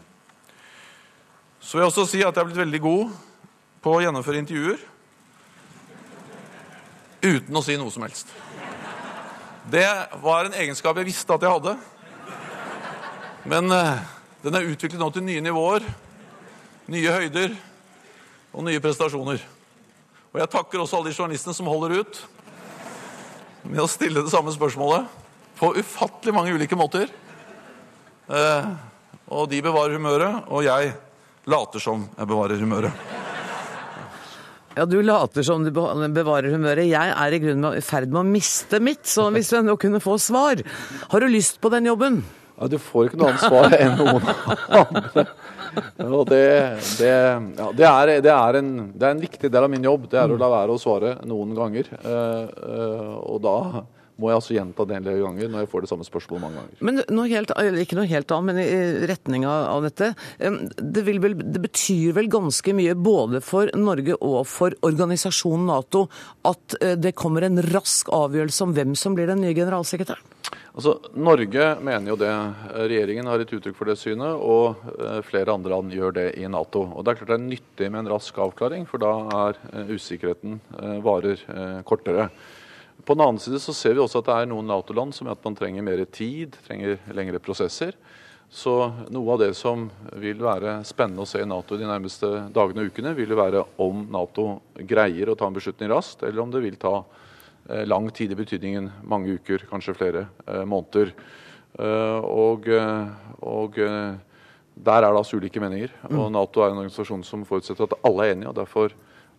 Så vil jeg også si at jeg er blitt veldig god på å gjennomføre intervjuer. uten å si noe som helst. Det var en egenskap jeg visste at jeg hadde. Men eh, den er utviklet nå til nye nivåer, nye høyder og nye prestasjoner. Og jeg takker også alle de journalistene som holder ut med å stille det samme spørsmålet på ufattelig mange ulike måter. Eh, og de bevarer humøret, og jeg later som jeg bevarer humøret. Ja, Du later som du bevarer humøret. Jeg er i grunnen i ferd med å miste mitt, så hvis du ennå kunne få svar. Har du lyst på den jobben? Ja, Du får ikke noe annet svar enn noen andre. Og det, det, ja, det, er, det, er en, det, er, en, viktig del av min jobb. Det er å la være å svare noen ganger. Uh, uh, og da må jeg altså gjenta det en del ganger når jeg får det samme spørsmålet mange ganger. Men noe helt, Ikke noe helt annet, men i retning av dette. Det, vel, det, betyr vel ganske mye både for Norge og for organisasjonen Nato at eh, det kommer en rask avgjørelse om hvem som blir den nye generalsekretæren? Altså, Norge mener jo det. Regjeringen har et uttrykk for det synet, og eh, flere andre land gjør det i Nato. Og Det er klart det er nyttig med en rask avklaring, for da er eh, usikkerheten varer kortere. På den annen side så ser vi også at det er noen Nato-land som at man trenger mer tid, trenger lengre prosesser. Så noe av det som vil være spennende å se i Nato de nærmeste dagene og ukene, vil være om Nato greier å ta en beslutning raskt, eller om det vil ta eh, lang tid i betydningen mange uker, kanskje flere eh, måneder. Eh, og, og der er det altså ulike meninger. Og mm. Nato er en organisasjon som forutsetter at alle er enige. og derfor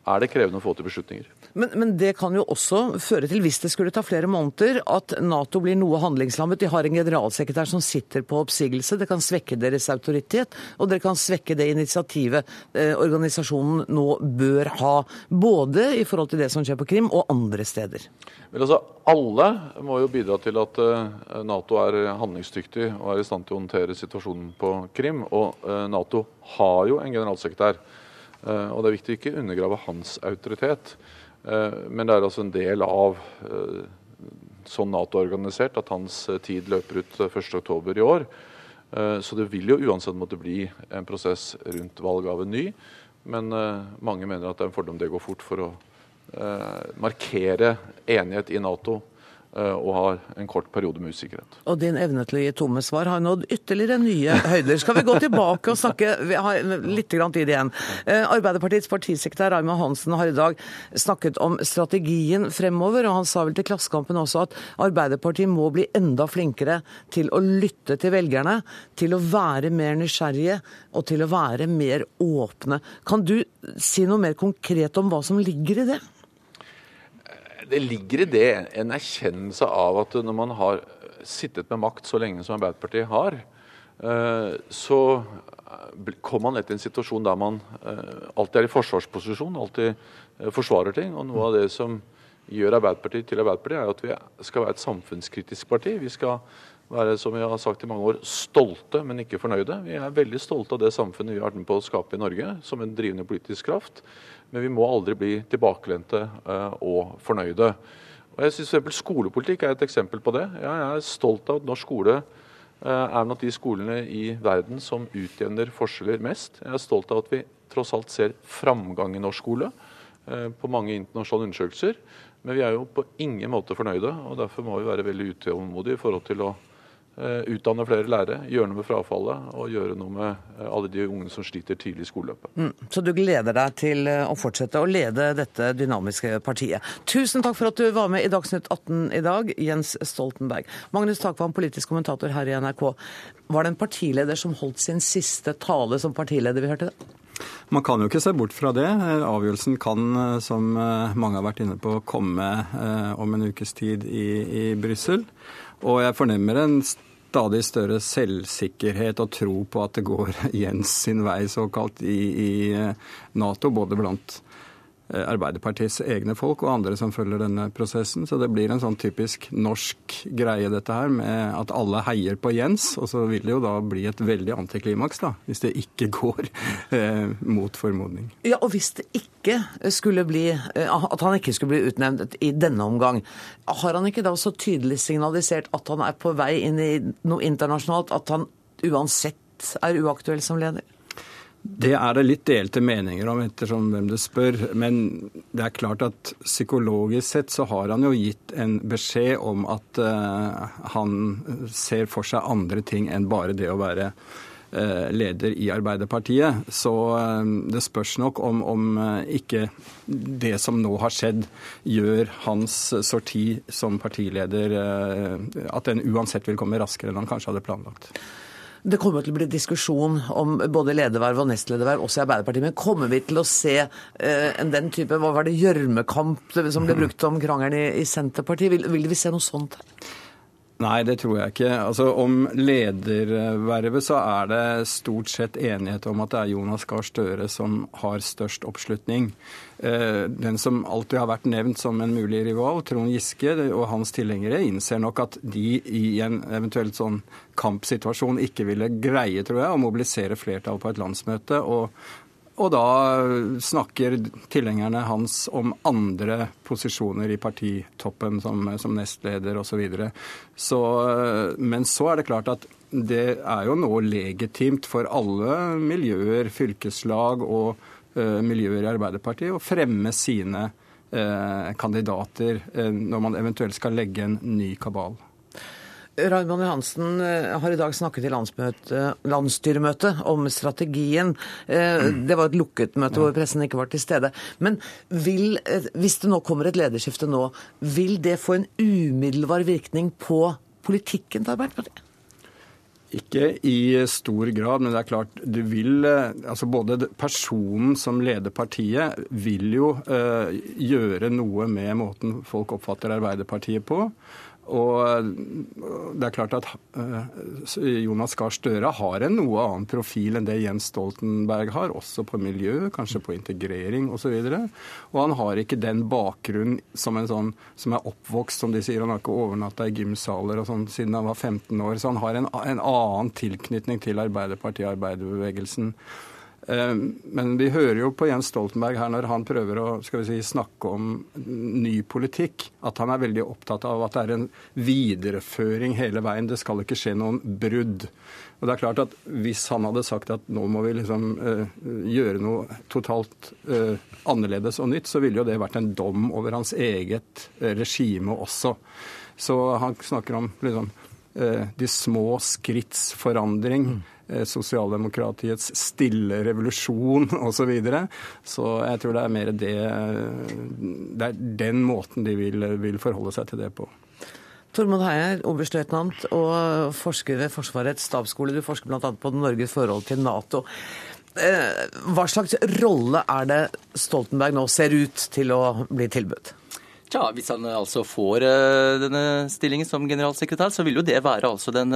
er det krevende å få til beslutninger. Men, men, det kan jo også føre til, hvis det skulle ta flere måneder, at Nato blir noe handlingslammet. De har en generalsekretær som sitter på oppsigelse. Det kan svekke deres autoritet, og det kan svekke det initiativet eh, organisasjonen nå bør ha. Både i forhold til det som skjer på Krim, og andre steder. Men altså, Alle må jo bidra til at eh, Nato er handlingsdyktig og er i stand til å håndtere situasjonen på Krim. Og eh, Nato har jo en generalsekretær. Eh, og det er viktig å ikke undergrave hans autoritet. Eh, men det er altså en del av eh, sånn Nato er organisert, at hans tid løper ut 1.10 i år. Så det vil jo uansett måtte bli en prosess rundt valg av en ny. Men mange mener at det er en fordom det går fort for å markere enighet i Nato og har en kort periode med usikkerhet. Og din evne til å gi tomme svar har nådd ytterligere nye høyder. Skal vi gå tilbake og snakke Vi har litt tid igjen. Eh, Arbeiderpartiets partisekretær Raymond Hansen har i dag snakket om strategien fremover, og han sa vel til Klassekampen også at Arbeiderpartiet må bli enda flinkere til å lytte til velgerne, til å være mer nysgjerrige og til å være mer åpne. Kan du si noe mer konkret om hva som ligger i det? Det ligger i det en erkjennelse av at når man har sittet med makt så lenge som Arbeiderpartiet har, eh, så kommer man lett i en situasjon der man eh, alltid er i forsvarsposisjon, alltid eh, forsvarer ting. Og noe av det som gjør Arbeiderpartiet til Arbeiderpartiet, er at vi skal være et samfunnskritisk parti. Vi skal være, som vi har sagt i mange år, stolte, men ikke fornøyde. Vi er veldig stolte av det samfunnet vi har vært med på å skape i Norge, som en drivende politisk kraft men vi må aldri bli tilbakelente eh, og fornøyde. Og jeg synes for Skolepolitikk er et eksempel på det. Jeg er stolt av at norsk skole eh, er blant de skolene i verden som utjevner forskjeller mest. Jeg er stolt av at vi tross alt ser framgang i norsk skole eh, på mange internasjonale undersøkelser. Men vi er jo på ingen måte fornøyde, og derfor må vi være veldig utålmodige i forhold til å utdanne flere lærere, gjøre noe med frafallet og gjøre noe med eh, alle de ungene som sliter tidlig i skoleløpet. Mm, så du gleder deg til eh, å fortsette å lede dette dynamiske partiet. Tusen takk for at du var med i Dagsnytt 18 i dag, Jens Stoltenberg. Magnus Takvam, politisk kommentator her i NRK. Var det en partileder som holdt sin siste tale som partileder vi hørte det? Man kan jo ikke se bort fra det. Avgjørelsen kan, som mange har vært inne på, komme om en ukes tid i, i Brussel. Og jeg fornemmer en stadig større selvsikkerhet og tro på at det går Jens sin vei, såkalt, i, i Nato. Både blant Eh, Arbeiderpartiets egne folk og andre som følger denne prosessen. Så det blir en sånn typisk norsk greie, dette her, med at alle heier på Jens. Og så vil det jo da bli et veldig antiklimaks, da, hvis det ikke går eh, mot formodning. Ja, og hvis det ikke skulle bli eh, At han ikke skulle bli utnevnt i denne omgang, har han ikke da så tydelig signalisert at han er på vei inn i noe internasjonalt, at han uansett er uaktuell som leder? Det er det litt delte meninger om ettersom hvem du spør. Men det er klart at psykologisk sett så har han jo gitt en beskjed om at uh, han ser for seg andre ting enn bare det å være uh, leder i Arbeiderpartiet. Så uh, det spørs nok om, om ikke det som nå har skjedd, gjør hans sorti som partileder at den uansett vil komme raskere enn han kanskje hadde planlagt. Det kommer til å bli diskusjon om både lederverv og nestlederverv også i Arbeiderpartiet. Men kommer vi til å se eh, den type hva var det, gjørmekamp som ble brukt om krangelen i, i Senterpartiet? Vil, vil vi se noe sånt her? Nei, det tror jeg ikke. Altså, Om ledervervet så er det stort sett enighet om at det er Jonas Gahr Støre som har størst oppslutning. Eh, den som alltid har vært nevnt som en mulig rival, Trond Giske og hans tilhengere, innser nok at de i en eventuelt sånn kampsituasjon ikke ville greie, tror jeg, å mobilisere flertall på et landsmøte. og og da snakker tilhengerne hans om andre posisjoner i partitoppen, som, som nestleder osv. Så videre. så, men så er det klart at det er jo nå legitimt for alle miljøer, fylkeslag og uh, miljøer i Arbeiderpartiet å fremme sine uh, kandidater uh, når man eventuelt skal legge en ny kabal. Raymond Johansen eh, har i dag snakket i landsstyremøtet om strategien. Eh, det var et lukket møte hvor pressen ikke var til stede. Men vil, eh, hvis det nå kommer et lederskifte nå, vil det få en umiddelbar virkning på politikken til Arbeiderpartiet? Ikke i stor grad, men det er klart du vil altså Både personen som leder partiet vil jo gjøre noe med måten folk oppfatter Arbeiderpartiet på. Og det er klart at eh, Jonas Gahr Støre har en noe annen profil enn det Jens Stoltenberg har, også på miljø, kanskje på integrering osv. Og, så og han har ikke den bakgrunnen som sånn som er oppvokst, som de sier. Han har ikke overnatta i gymsaler og sånn siden han var 15 år. Så han har en, en annen tilknytning til Arbeiderpartiet og arbeiderbevegelsen. Eh, men vi hører jo på Jens Stoltenberg her når han prøver å si, snakke om ny politikk, at han er veldig opptatt av at det er en videreføring hele veien. Det skal ikke skje noen brudd. Og det er klart at Hvis han hadde sagt at nå må vi liksom uh, gjøre noe totalt uh, annerledes og nytt, så ville jo det vært en dom over hans eget uh, regime også. Så han snakker om liksom, de små skritts forandring. Mm. Eh, sosialdemokratiets stille revolusjon osv. Så, videre. så jeg tror det er mer det Det er den måten de vil, vil forholde seg til det på. Tormod Heier, oberstløytnant og forsker ved Forsvarets stabsskole. Du forsker bl.a. på Norges forhold til Nato. Eh, hva slags rolle er det Stoltenberg nå ser ut til å bli tilbudt? Ja, Hvis han altså får eh, denne stillingen som generalsekretær, så vil jo det være altså den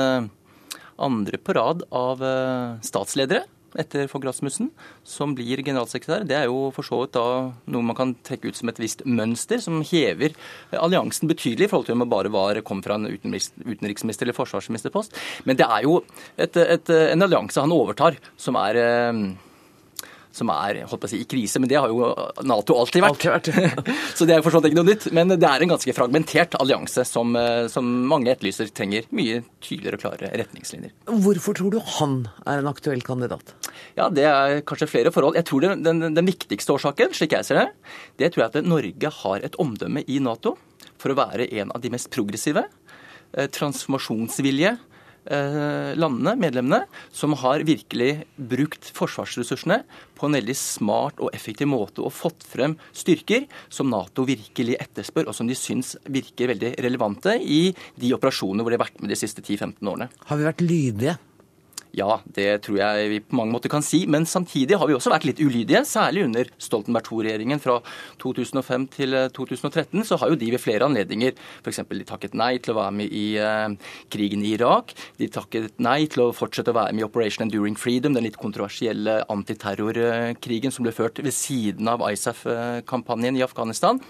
andre på rad av eh, statsledere etter Fogh Rasmussen, som blir generalsekretær. Det er jo for så vidt da noe man kan trekke ut som et visst mønster, som hever alliansen betydelig i forhold til om det bare var, kom fra en utenriksminister- eller forsvarsministerpost. Men det er jo et, et, en allianse han overtar, som er eh, som er holdt på å si, i krise. Men det har jo Nato alltid vært. Alltid vært. så det er for så vidt ikke noe nytt. Men det er en ganske fragmentert allianse som, eh, som mange etterlyser trenger mye tydeligere og klare retningslinjer. Hvorfor tror du han er en aktuell kandidat? Ja, Det er kanskje flere forhold. Jeg tror den, den, den viktigste årsaken, slik jeg ser det, det tror jeg at Norge har et omdømme i Nato for å være en av de mest progressive, eh, transformasjonsvilje landene, medlemmene, som har virkelig brukt forsvarsressursene på en veldig smart og effektiv måte og fått frem styrker som Nato virkelig etterspør, og som de syns virker veldig relevante i de operasjonene hvor de har vært med de siste 10-15 årene. Har vi vært lydige? Ja, det tror jeg vi på mange måter kan si. Men samtidig har vi også vært litt ulydige. Særlig under Stoltenberg II-regjeringen fra 2005 til 2013. Så har jo de ved flere anledninger f.eks. de takket nei til å være med i uh, krigen i Irak. De takket nei til å fortsette å være med i Operation Enduring Freedom, den litt kontroversielle antiterrorkrigen som ble ført ved siden av ISAF-kampanjen i Afghanistan.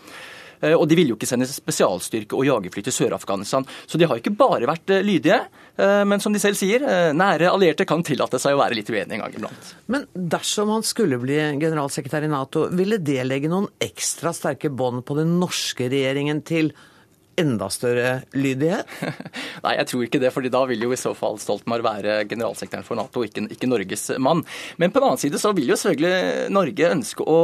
Eh, og de ville jo ikke sende spesialstyrke og jagerfly til Sør-Afghanistan. Så de har ikke bare vært eh, lydige. Eh, men som de selv sier, nære allierte kan tillate seg å være litt uenige en gang iblant. Men dersom han skulle bli generalsekretær i Nato, ville det legge noen ekstra sterke bånd på den norske regjeringen til enda større lydighet? Nei, jeg tror ikke det, fordi da vil jo i så fall Stoltenberg være generalsekretæren for Nato, ikke, ikke Norges mann. Men på den annen side så vil jo selvfølgelig Norge ønske å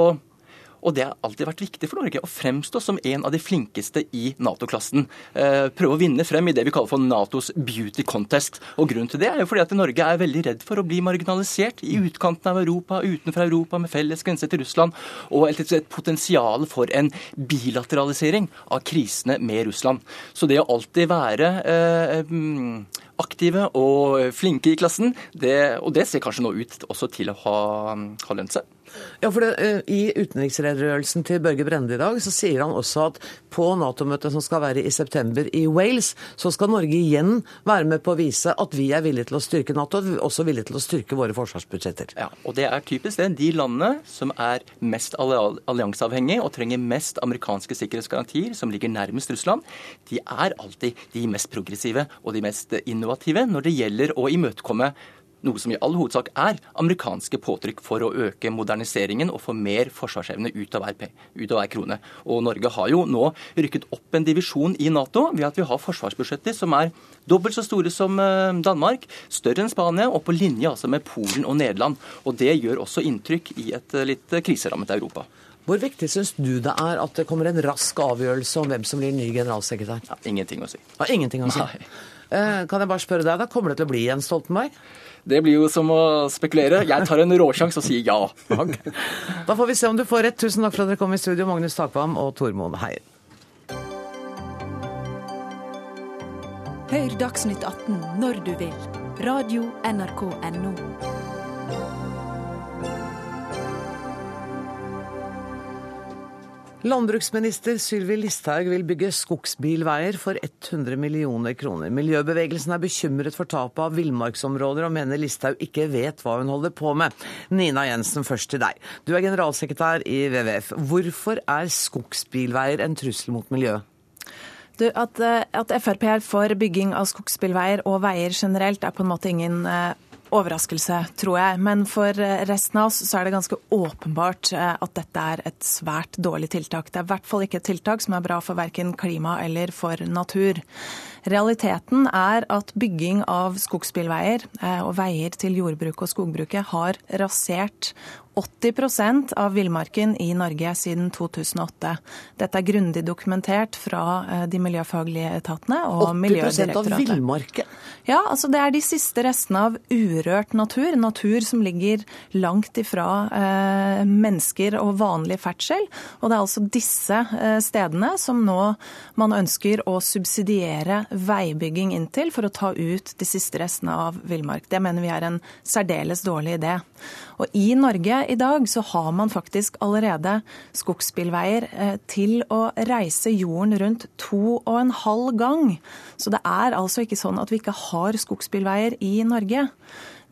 og det har alltid vært viktig for Norge å fremstå som en av de flinkeste i Nato-klassen. Eh, prøve å vinne frem i det vi kaller for Natos beauty contest. Og grunnen til det er jo fordi at Norge er veldig redd for å bli marginalisert i utkanten av Europa, utenfor Europa, med felles grense til Russland, og et potensial for en bilateralisering av krisene med Russland. Så det å alltid være eh, mm, aktive og flinke i klassen, det, og det ser kanskje nå ut også til å ha, ha lønt seg. Ja, for det, eh, I utenriksredegjørelsen til Børge Brende i dag så sier han også at på Nato-møtet som skal være i september i Wales, så skal Norge igjen være med på å vise at vi er villige til å styrke Nato, og også villige til å styrke våre forsvarsbudsjetter. Ja, og det er typisk det. De landene som er mest allianseavhengige og trenger mest amerikanske sikkerhetsgarantier, som ligger nærmest Russland, de er alltid de mest progressive og de mest innovative når det gjelder å imøtekomme noe som i all hovedsak er amerikanske påtrykk for å øke moderniseringen og få mer forsvarsevne ut av hver, ut av hver krone. Og Norge har jo nå rykket opp en divisjon i Nato ved at vi har forsvarsbudsjetter som er dobbelt så store som eh, Danmark, større enn Spania og på linje altså med Polen og Nederland. Og det gjør også inntrykk i et eh, litt kriserammet Europa. Hvor viktig syns du det er at det kommer en rask avgjørelse om hvem som blir ny generalsekretær? Ja, ingenting å si. Ja, ingenting å si. Nei. Eh, kan jeg bare spørre deg, da Kommer det til å bli Jens Stoltenberg? Det blir jo som å spekulere. Jeg tar en råsjanse og sier ja. Okay. Da får vi se om du får rett. Tusen takk for at dere kom i studio, Magnus Takvam og Tormod Heier. Hør Dagsnytt 18 når du vil. Radio NRK Radio.nrk.no. Landbruksminister Sylvi Listhaug vil bygge skogsbilveier for 100 millioner kroner. Miljøbevegelsen er bekymret for tapet av villmarksområder, og mener Listhaug ikke vet hva hun holder på med. Nina Jensen, først til deg. Du er generalsekretær i WWF. Hvorfor er skogsbilveier en trussel mot miljøet? Du, at, eh, at, Frp er for bygging av skogsbilveier og veier generelt, er på en måte ingen eh, overraskelse, tror jeg. Men for eh, resten av oss så er det ganske åpenbart eh, at dette er et svært dårlig tiltak. Det er i hvert fall ikke et tiltak som er bra for verken klima eller for natur. Realiteten er at bygging av skogsbilveier eh, og veier til jordbruket og skogbruket har rasert 80% av villmarken i Norge siden 2008. Dette er grundig dokumentert fra eh, de miljøfaglige etatene og Miljødirektoratet. 80% av villmarken? Ja, altså det er de siste restene av urørt natur. Natur som ligger langt ifra eh, mennesker og vanlig ferdsel. Og det er altså disse eh, stedene som nå man ønsker å subsidiere veibygging inntil for å ta ut de siste restene av villmark. Det mener vi er en særdeles dårlig idé. Og I Norge i dag så har man faktisk allerede skogsbilveier eh, til å reise jorden rundt to og en halv gang. Så det er altså ikke sånn at vi ikke har skogsbilveier i Norge.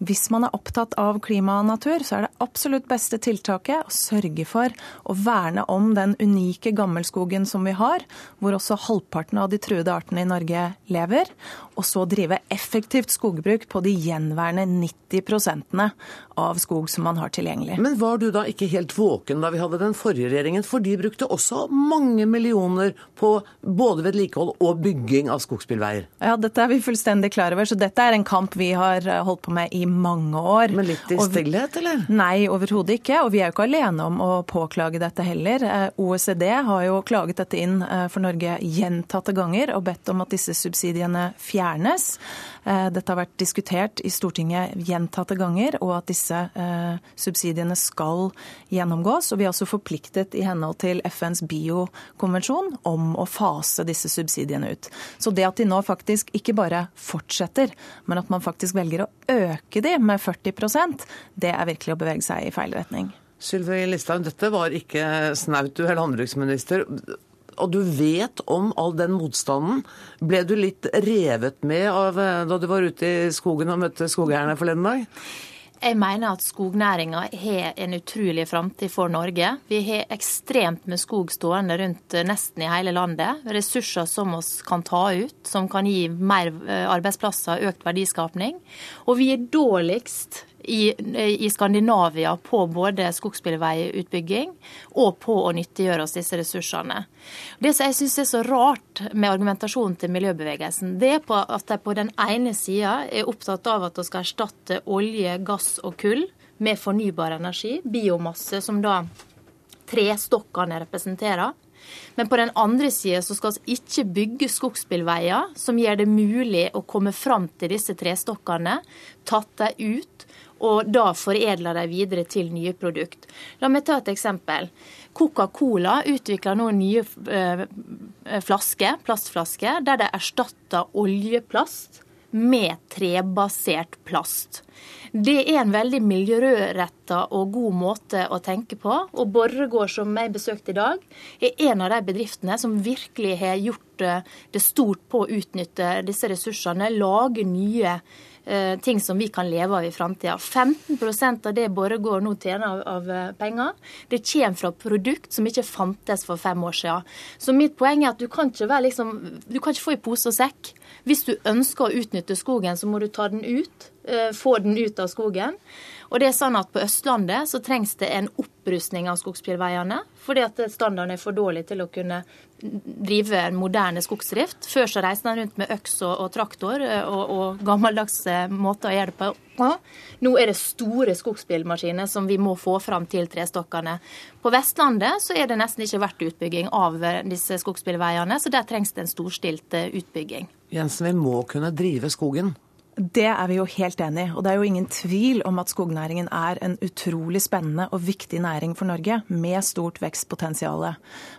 Hvis man er opptatt av klima og natur, så er det absolutt beste tiltaket å sørge for å verne om den unike gammelskogen som vi har, hvor også halvparten av de truede artene i Norge lever, og så drive effektivt skogbruk på de gjenværende 90% av skog som man har tilgjengelig. Men var du da ikke helt våken da vi hadde den forrige regjeringen? For de brukte også mange millioner på både vedlikehold og bygging av skogsbilveier. Ja, dette er vi fullstendig klar over, så dette er en kamp vi har holdt på med i mange år. Men litt i stillhet, eller? Nei, overhodet ikke. Og vi er jo ikke alene om å påklage dette heller. Eh, OECD har jo klaget dette inn eh, for Norge gjentatte ganger og bedt om at disse subsidiene fjernes. Eh, dette har vært diskutert i Stortinget gjentatte ganger, og at disse eh, subsidiene skal gjennomgås. Og vi er også forpliktet i henhold til FNs biokonvensjon om å fase disse subsidiene ut. Så det at de nå faktisk ikke bare fortsetter, men at man faktisk velger å øke de med 40% det er virkelig å bevege seg i feil retning. Sylvi Listhaug, dette var ikke snaut, du er landbruksminister og du vet om all den motstanden. Ble du litt revet med av, eh, da du var ute i skogen og møtte skogeierne forleden dag? Jeg mener at skognæringa har en utrolig framtid for Norge. Vi har ekstremt med skog stående rundt eh, nesten i hele landet. Ressurser som vi kan ta ut, som kan gi mer eh, arbeidsplasser, økt verdiskapning. Og vi er dårligst i, i Skandinavia på både skogsbilveiutbygging og på å nyttiggjøre oss disse ressursene. Det som jeg syns er så rart med argumentasjonen til miljøbevegelsen, det er at de på den ene sida er opptatt av at vi skal erstatte olje, gass og kull med fornybar energi, biomasse, som da trestokkene representerer. Men på den andre sida så skal vi ikke bygge skogsbilveier som gjør det mulig å komme fram til disse trestokkene, tatt dem ut og da foredler de videre til nye produkt. La meg ta et eksempel. Coca-Cola utvikler nå nye eh, flasker, plastflasker der de erstatter oljeplast med trebasert plast. Det er en veldig miljøretta og god måte å tenke på. Og Borregaard, som jeg besøkte i dag, er en av de bedriftene som virkelig har gjort eh, det stort på å utnytte disse ressursene, lage nye Eh, ting som vi kan leve av i framtida. 15% av det Borregaard nå tjener av, av, eh, penger, det kommer fra produkt som ikke fantes for fem år siden. Så mitt poeng er at du kan ikke, liksom, du kan ikke få i pose og sekk. Hvis du ønsker å utnytte skogen, så må du ta den ut. Eh, få den ut av skogen. Og det er sånn at På Østlandet så trengs det en opprustning av skogsbilveiene, fordi at standarden er for dårlig til å kunne drive en moderne skogsdrift. Før så reiste han rundt med øks og, og traktor eh, og, og gammeldagse måter å gjøre det på. Nå er det store skogsbilmaskiner som vi må få fram til trestokkene. På Vestlandet så er det nesten ikke vært utbygging av eh, disse skogsbilveiene, så der trengs det en storstilt utbygging. Jensen, vi må kunne drive skogen. Det er vi jo helt enig i. Og det er jo ingen tvil om at skognæringen er en utrolig spennende og viktig næring for Norge, med stort vekstpotensial.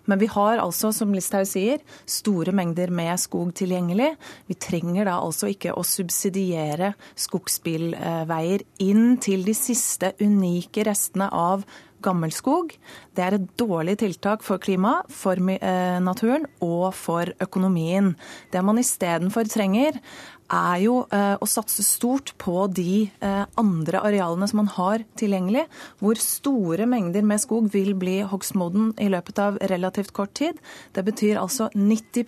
Men vi har altså, som Listhaug sier, store mengder med skog tilgjengelig. Vi trenger da altså ikke å subsidiere skogsbilveier inn til de siste unike restene av gammelskog. Det er et dårlig tiltak for klimaet, for eh, naturen og for økonomien. Det man istedenfor trenger, er jo eh, å satse stort på de eh, andre arealene som man har tilgjengelig, hvor store mengder med skog vil bli hogstmoden i løpet av relativt kort tid. Det betyr altså 90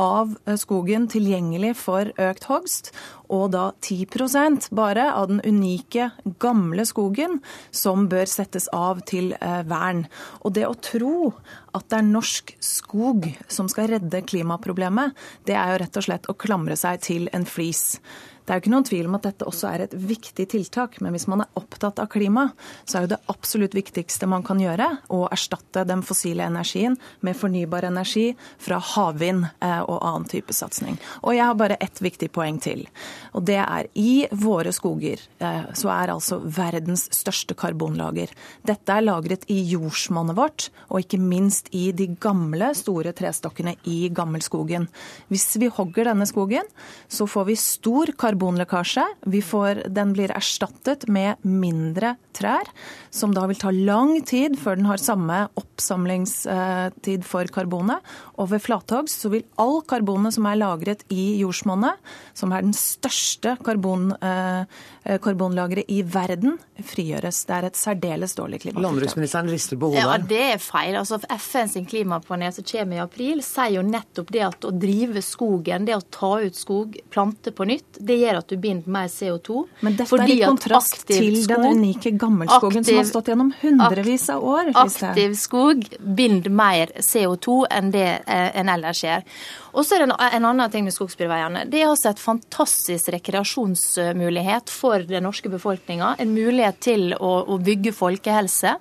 av eh, skogen tilgjengelig for økt hogst, og da 10% bare av den unike, gamle skogen som bør settes av til vern. Og det å tro at det er norsk skog som skal redde klimaproblemet, det er jo rett og slett å klamre seg til en flis. Det er jo ikke noen tvil om at dette også er et viktig tiltak, men hvis man er opptatt av klima, så er jo det absolutt viktigste man kan gjøre å erstatte den fossile energien med fornybar energi fra havvind eh, og annen type satsing. Og jeg har bare ett viktig poeng til. Og det er i våre skoger eh, så er altså verdens største karbonlager. Dette er lagret i jordsmonnet vårt, og ikke minst i de gamle, store trestokkene i gammelskogen. Hvis vi hogger denne skogen, så får vi stor karbonlekkasje karbonlekkasje. Får, den blir erstattet med mindre trær, som da vil ta lang tid før den har samme oppsamlingstid for karbonet. Og ved flathogst så vil all karbonet som er lagret i jordsmonnet, som er den største karbon, eh, karbonlageret i verden, frigjøres. Det er et særdeles dårlig klimatiltak. Landbruksministeren rister på hodet. Ja, det er feil. Altså, FN sin klimapanel som kommer i april, sier jo nettopp det at å drive skogen, det å ta ut skog, plante på nytt, det gjør at du binder mer CO2. Men dette er i kontrast til skog, den unike gammelskogen aktiv, som har stått gjennom hundrevis av år. Aktiv skog binder mer CO2 enn det eh, en ellers gjør. Og så er det en annen ting med skogsbilveiene. Det er også et fantastisk rekreasjonsmulighet for den norske befolkninga. En mulighet til å, å bygge folkehelse.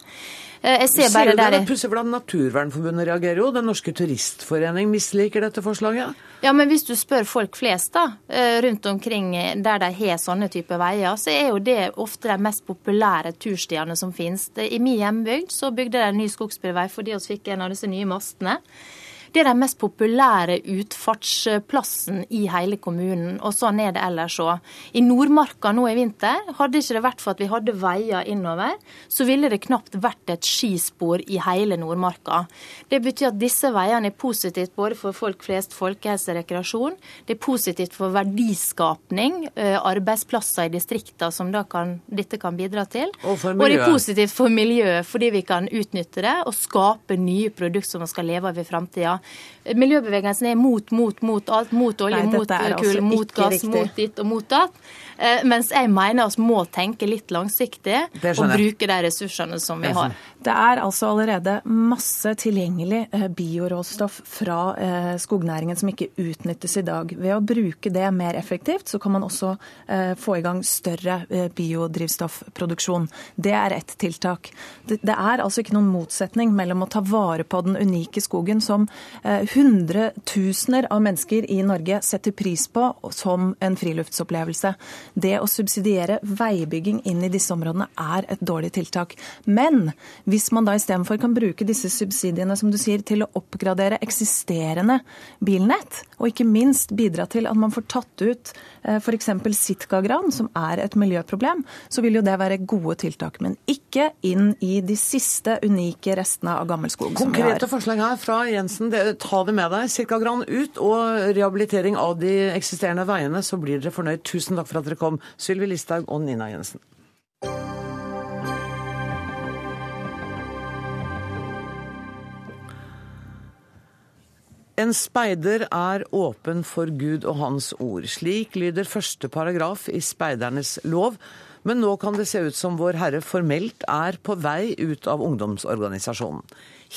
Eh, jeg ser bare der... Pussig hvordan Naturvernforbundet reagerer jo. Den norske turistforening misliker dette forslaget. Ja, men hvis du spør folk flest da, eh, rundt omkring der de har sånne typer veier, så er jo det ofte de mest populære turstiene som finnes. I min hjembygd så bygde de en ny skogsbilvei fordi vi fikk en av disse nye mastene. Det er den mest populære utfartsplassen i hele kommunen, og sånn er det ellers òg. I Nordmarka nå i vinter, hadde ikke det vært for at vi hadde veier innover, så ville det knapt vært et skispor i hele Nordmarka. Det betyr at disse veiene er positivt både for folk flest, folkehelse, rekreasjon. Det er positivt for verdiskapning, eh, arbeidsplasser i distriktene som kan, dette kan bidra til. Og, og det er positivt for miljøet, fordi vi kan utnytte det og skape nye produkter som vi skal leve av i framtida. Miljøbevegelsen er mot, mot, mot alt. Mot olje, Nei, mot kull, altså mot gass, riktig. mot ditt og mot datt. Eh, Mens jeg mener vi må tenke litt langsiktig og bruke de ressursene som vi har. Det er altså allerede masse tilgjengelig eh, bioråstoff fra eh, skognæringen som ikke utnyttes i dag. Ved å bruke det mer effektivt, så kan man også få i gang større biodrivstoffproduksjon. Det er ett tiltak. Det, er altså ikke noen motsetning mellom å ta vare på den unike skogen som hundretusener av mennesker i Norge setter pris på som en friluftsopplevelse. Det å subsidiere veibygging inn i disse områdene er et dårlig tiltak. Men hvis man da istedenfor kan bruke disse subsidiene som du sier, til å oppgradere eksisterende bilnett, og ikke minst bidra til at man får tatt ut f.eks. Sitkagran, som er et miljøproblem, så vil jo det være gode tiltak. Men ikke inn i de siste unike restene av gammelskog. Konkrete forslag her fra Jensen. Det, ta det med deg. Sitkagran ut og rehabilitering av de eksisterende veiene, så blir dere fornøyd. Tusen takk for at dere kom, Sylvi Listhaug og Nina Jensen. En speider er åpen for Gud og hans ord. Slik lyder første paragraf i speidernes lov. Men nå kan det se ut som Vår Herre formelt er på vei ut av ungdomsorganisasjonen.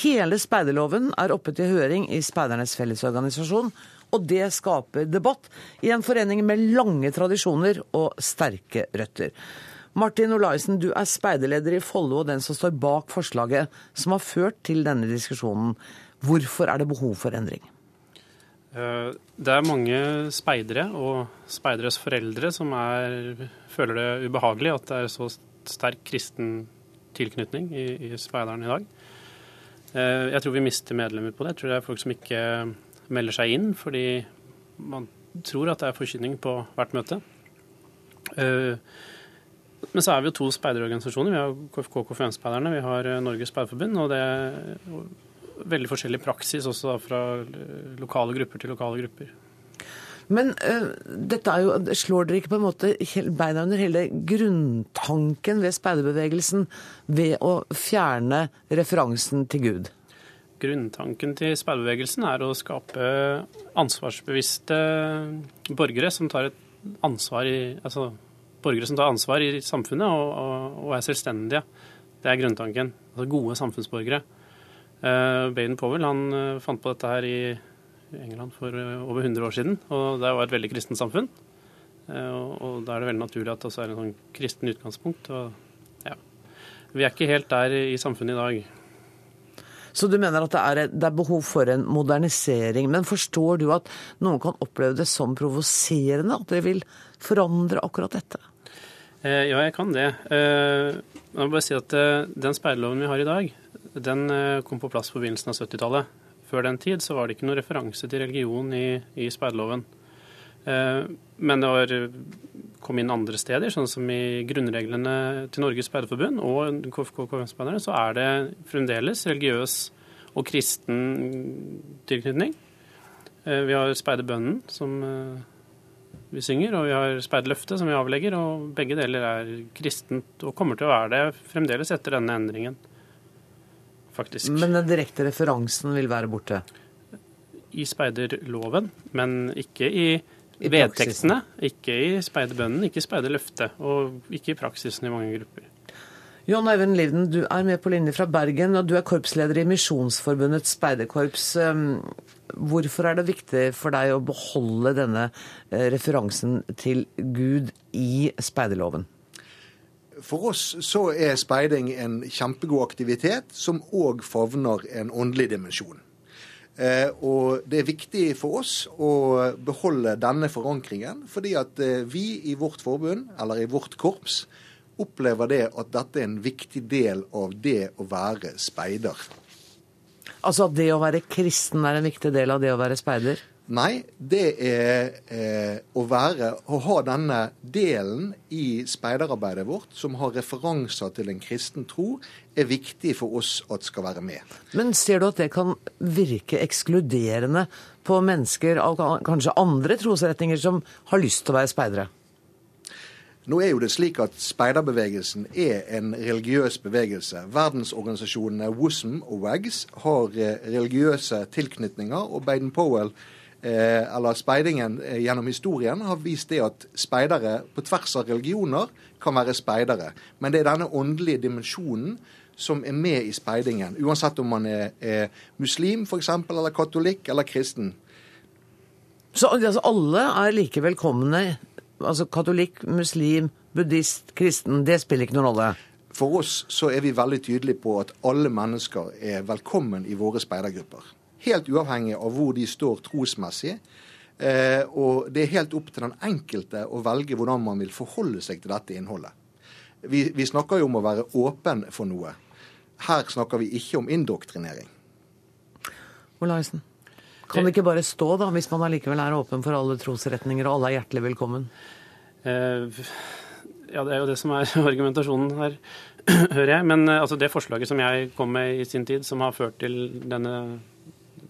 Hele speiderloven er oppe til høring i Speidernes Fellesorganisasjon, og det skaper debatt i en forening med lange tradisjoner og sterke røtter. Martin Olaisen, du er speiderleder i Follo og den som står bak forslaget som har ført til denne diskusjonen. Hvorfor er det behov for endring? Eh, Det er mange speidere og speideres foreldre som er, føler det ubehagelig at det er så sterk kristen tilknytning i, i speideren i dag. Eh, Jeg tror vi mister medlemmer på det. Jeg tror det er folk som ikke melder seg inn fordi man tror at det er forkynning på hvert møte. Eh, Men så er vi jo to speiderorganisasjoner. Vi har KFK KFUM-speiderne, vi har eh, Norges Speiderforbund. og det er veldig forskjellig praksis også fra lokale grupper til lokale grupper. Men uh, dette er jo, slår dere ikke på en måte beina under hele grunntanken ved speiderbevegelsen ved å fjerne referansen til Gud? Grunntanken til speiderbevegelsen er å skape ansvarsbevisste borgere som tar et ansvar i altså borgere som tar ansvar i samfunnet og, og, og er selvstendige. Det er grunntanken. Altså gode samfunnsborgere. Uh, Baden Powell han uh, fant på dette her i England for uh, over 100 år siden, og det var et veldig kristent samfunn. Og, og da er det veldig naturlig at det også er en sånn kristen utgangspunkt. Og ja, vi er ikke helt der i samfunnet i dag. Så du mener at det er, det er behov for en modernisering. Men forstår du at noen kan oppleve det som provoserende? At dere vil forandre akkurat dette? Eh, ja, jeg kan det. Eh, jeg må bare si at eh, Den speiderloven vi har i dag, den kom på plass på begynnelsen av 70-tallet. Før den tid så var det ikke noen referanse til religion i, i speiderloven. Men det var, kom inn andre steder, sånn som i grunnreglene til Norges Speiderforbund og KFK KFM-speiderne, så er det fremdeles religiøs og kristen tilknytning. Eh, Vi har Speiderbønnen, som eh, vi synger, og vi har Speiderløftet, som vi avlegger. Og begge deler er kristent, og kommer til å være det fremdeles etter denne endringen. Faktisk. Men den direkte referansen vil være borte? I speiderloven, men ikke i, I vedtektene, Ikke i speiderbønnen, ikke i speiderløftet, og ikke i praksisen i mange grupper. John Eivind Livden, du er med på linje fra Bergen, og du er korpsleder i Misjonsforbundets speiderkorps. Um, Hvorfor er det viktig for deg å beholde denne eh, referansen til Gud i speiderloven? For oss så er speiding en kjempegod aktivitet som òg favner en åndelig dimensjon. Eh, og det er viktig for oss å beholde denne forankringen, fordi at eh, vi i vårt forbund, eller i vårt korps, opplever det at dette er en viktig del av det å være speider. Altså at det å være kristen er en viktig del av det å være speider? Nei, det er eh, å være Å ha denne delen i speiderarbeidet vårt som har referanser til en kristen tro, er viktig for oss at skal være med. Men ser du at det kan virke ekskluderende på mennesker av kanskje andre trosretninger som har lyst til å være speidere? Nå er jo det slik at Speiderbevegelsen er en religiøs bevegelse. Verdensorganisasjonene WOSM og WAGS har eh, religiøse tilknytninger, og Baden-Powell, eller speidingen eh, gjennom historien, har vist det at speidere på tvers av religioner kan være speidere. Men det er denne åndelige dimensjonen som er med i speidingen, uansett om man er, er muslim f.eks., eller katolikk eller kristen. Så altså, alle er like velkomne? Altså katolikk, muslim, buddhist, kristen, det spiller ikke noen rolle? For oss så er vi veldig tydelige på at alle mennesker er velkommen i våre speidergrupper. Helt uavhengig av hvor de står trosmessig. Eh, og det er helt opp til den enkelte å velge hvordan man vil forholde seg til dette innholdet. Vi, vi snakker jo om å være åpen for noe. Her snakker vi ikke om indoktrinering. Olaisen? Kan det ikke bare stå, da, hvis man allikevel er åpen for alle trosretninger og alle er hjertelig velkommen? Eh, ja, det er jo det som er argumentasjonen her, hører jeg. Men eh, altså, det forslaget som jeg kom med i sin tid, som har ført til denne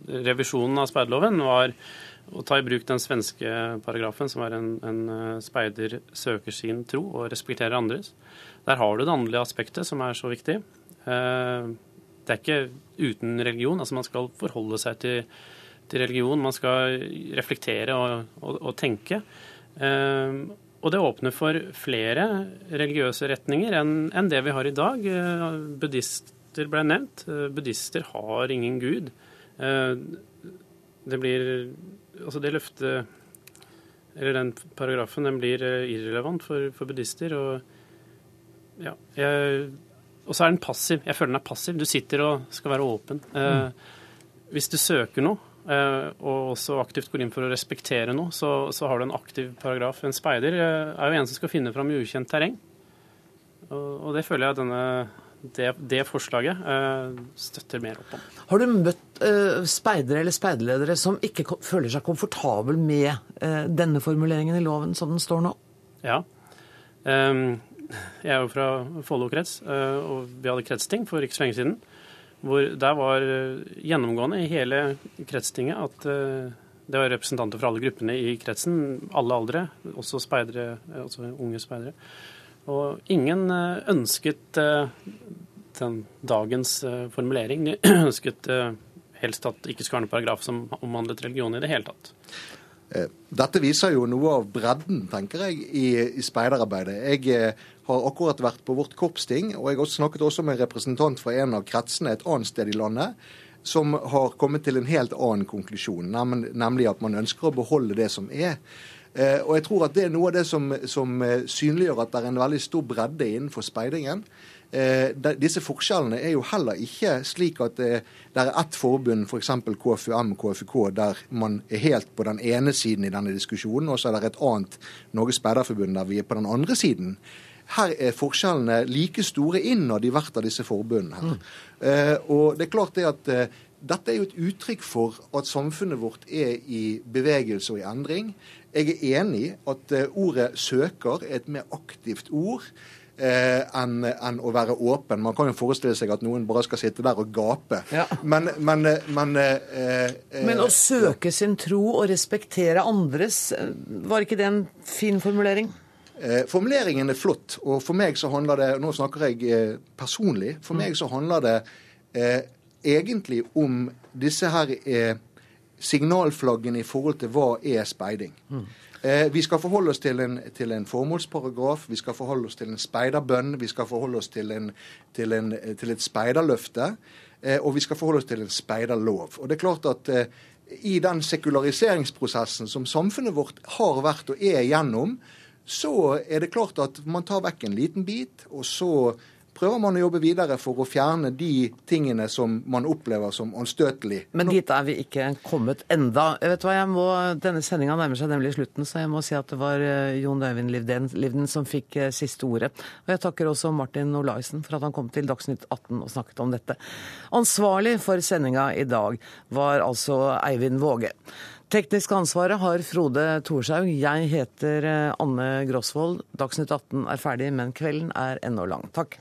revisjonen av speiderloven, var å ta i bruk den svenske paragrafen, som er en, en eh, speider søker sin tro og respekterer andres. Der har du det åndelige aspektet, som er så viktig. Det er ikke uten religion. altså Man skal forholde seg til til religion. Man skal reflektere og, og, og tenke. Eh, og det åpner for flere religiøse retninger enn, enn det vi har i dag. Eh, buddhister ble nevnt. Eh, buddhister har ingen gud. Eh, det blir Altså det løftet Eller den paragrafen den blir eh, irrelevant for, for buddhister. Og ja, jeg, så er den passiv. Jeg føler den er passiv. Du sitter og skal være åpen. Eh, mm. Hvis du søker noe, Eh, og også aktivt går inn for å respektere noe, så, så har du en aktiv paragraf. En speider er jo en som skal finne fram i ukjent terreng. Og, og det føler jeg denne, det, det forslaget eh, støtter mer opp om. Har du møtt uh, speidere eller speiderledere som ikke føler seg komfortabel med uh, denne formuleringen i loven som den står nå? Ja. Um, jeg er jo fra Follo krets, uh, og vi hadde kretsting for ikke så lenge siden hvor der var eh, gjennomgående i hele kretstinget at eh, det var representanter fra alle gruppene i kretsen, alle aldre, også speidere, altså unge speidere. Og ingen eh, ønsket den dagens formulering. De ønsket helst at det ikke skulle være noen paragraf som omhandlet religion i det hele tatt. Dette viser jo noe av bredden, tenker jeg, i, i speiderarbeidet. Jeg har akkurat vært på vårt korpsting, og jeg har snakket også med en representant fra en av kretsene et annet sted i landet, som har kommet til en helt annen konklusjon, nemlig at man ønsker å beholde det som er. Eh, og jeg tror at det er noe av det som, som eh, synliggjør at det er en veldig stor bredde innenfor speidingen. Eh, disse forskjellene er jo heller ikke slik at det, det er ett forbund, f.eks. For KFUM, KFUK, der man er helt på den ene siden i denne diskusjonen, og så er det et annet Norges Speiderforbund der vi er på den andre siden her er forskjellene like store innad i hvert av disse forbundene. her. Mm. Eh, og det er klart det at eh, dette er jo et uttrykk for at samfunnet vårt er i bevegelse og i endring. Jeg er enig i at eh, ordet 'søker' er et mer aktivt ord. Eh, enn en å være åpen. Man kan jo forestille seg at noen bare skal sitte der og gape. Ja. Men, men, men, eh, men å søke sin tro og respektere andres, var ikke det en fin formulering? Eh, formuleringen er flott, og for meg så handler det Nå snakker jeg eh, personlig. For mm. meg så handler det eh, egentlig om disse her eh, signalflaggene i forhold til hva er speiding. Mm. Eh, vi skal forholde oss til en, til en, formålsparagraf, vi skal forholde oss til en speiderbønn, vi skal forholde oss til, en, til, en, til et speiderløfte, eh, og vi skal forholde oss til en speiderlov. Og det er klart at i den sekulariseringsprosessen som samfunnet vårt har vært og er gjennom, så er det klart at man tar vekk en liten bit, og så prøver man å jobbe videre for å fjerne de tingene som man opplever som anstøtelig. Men dit er vi ikke kommet enda. Jeg vet hva, jeg må, Denne sendinga nærmer seg nemlig slutten, så jeg må si at det var eh, Jon Øyvind Livden som fikk eh, siste ordet. Og jeg takker også Martin Olaisen for at han kom til Dagsnytt 18 og snakket om dette. Ansvarlig for sendinga i dag var altså Eivind Våge. Teknisk ansvaret har Frode Thorshaug. Jeg heter eh, Anne Grosvold. Dagsnytt 18 er ferdig, men kvelden er ennå lang. Takk.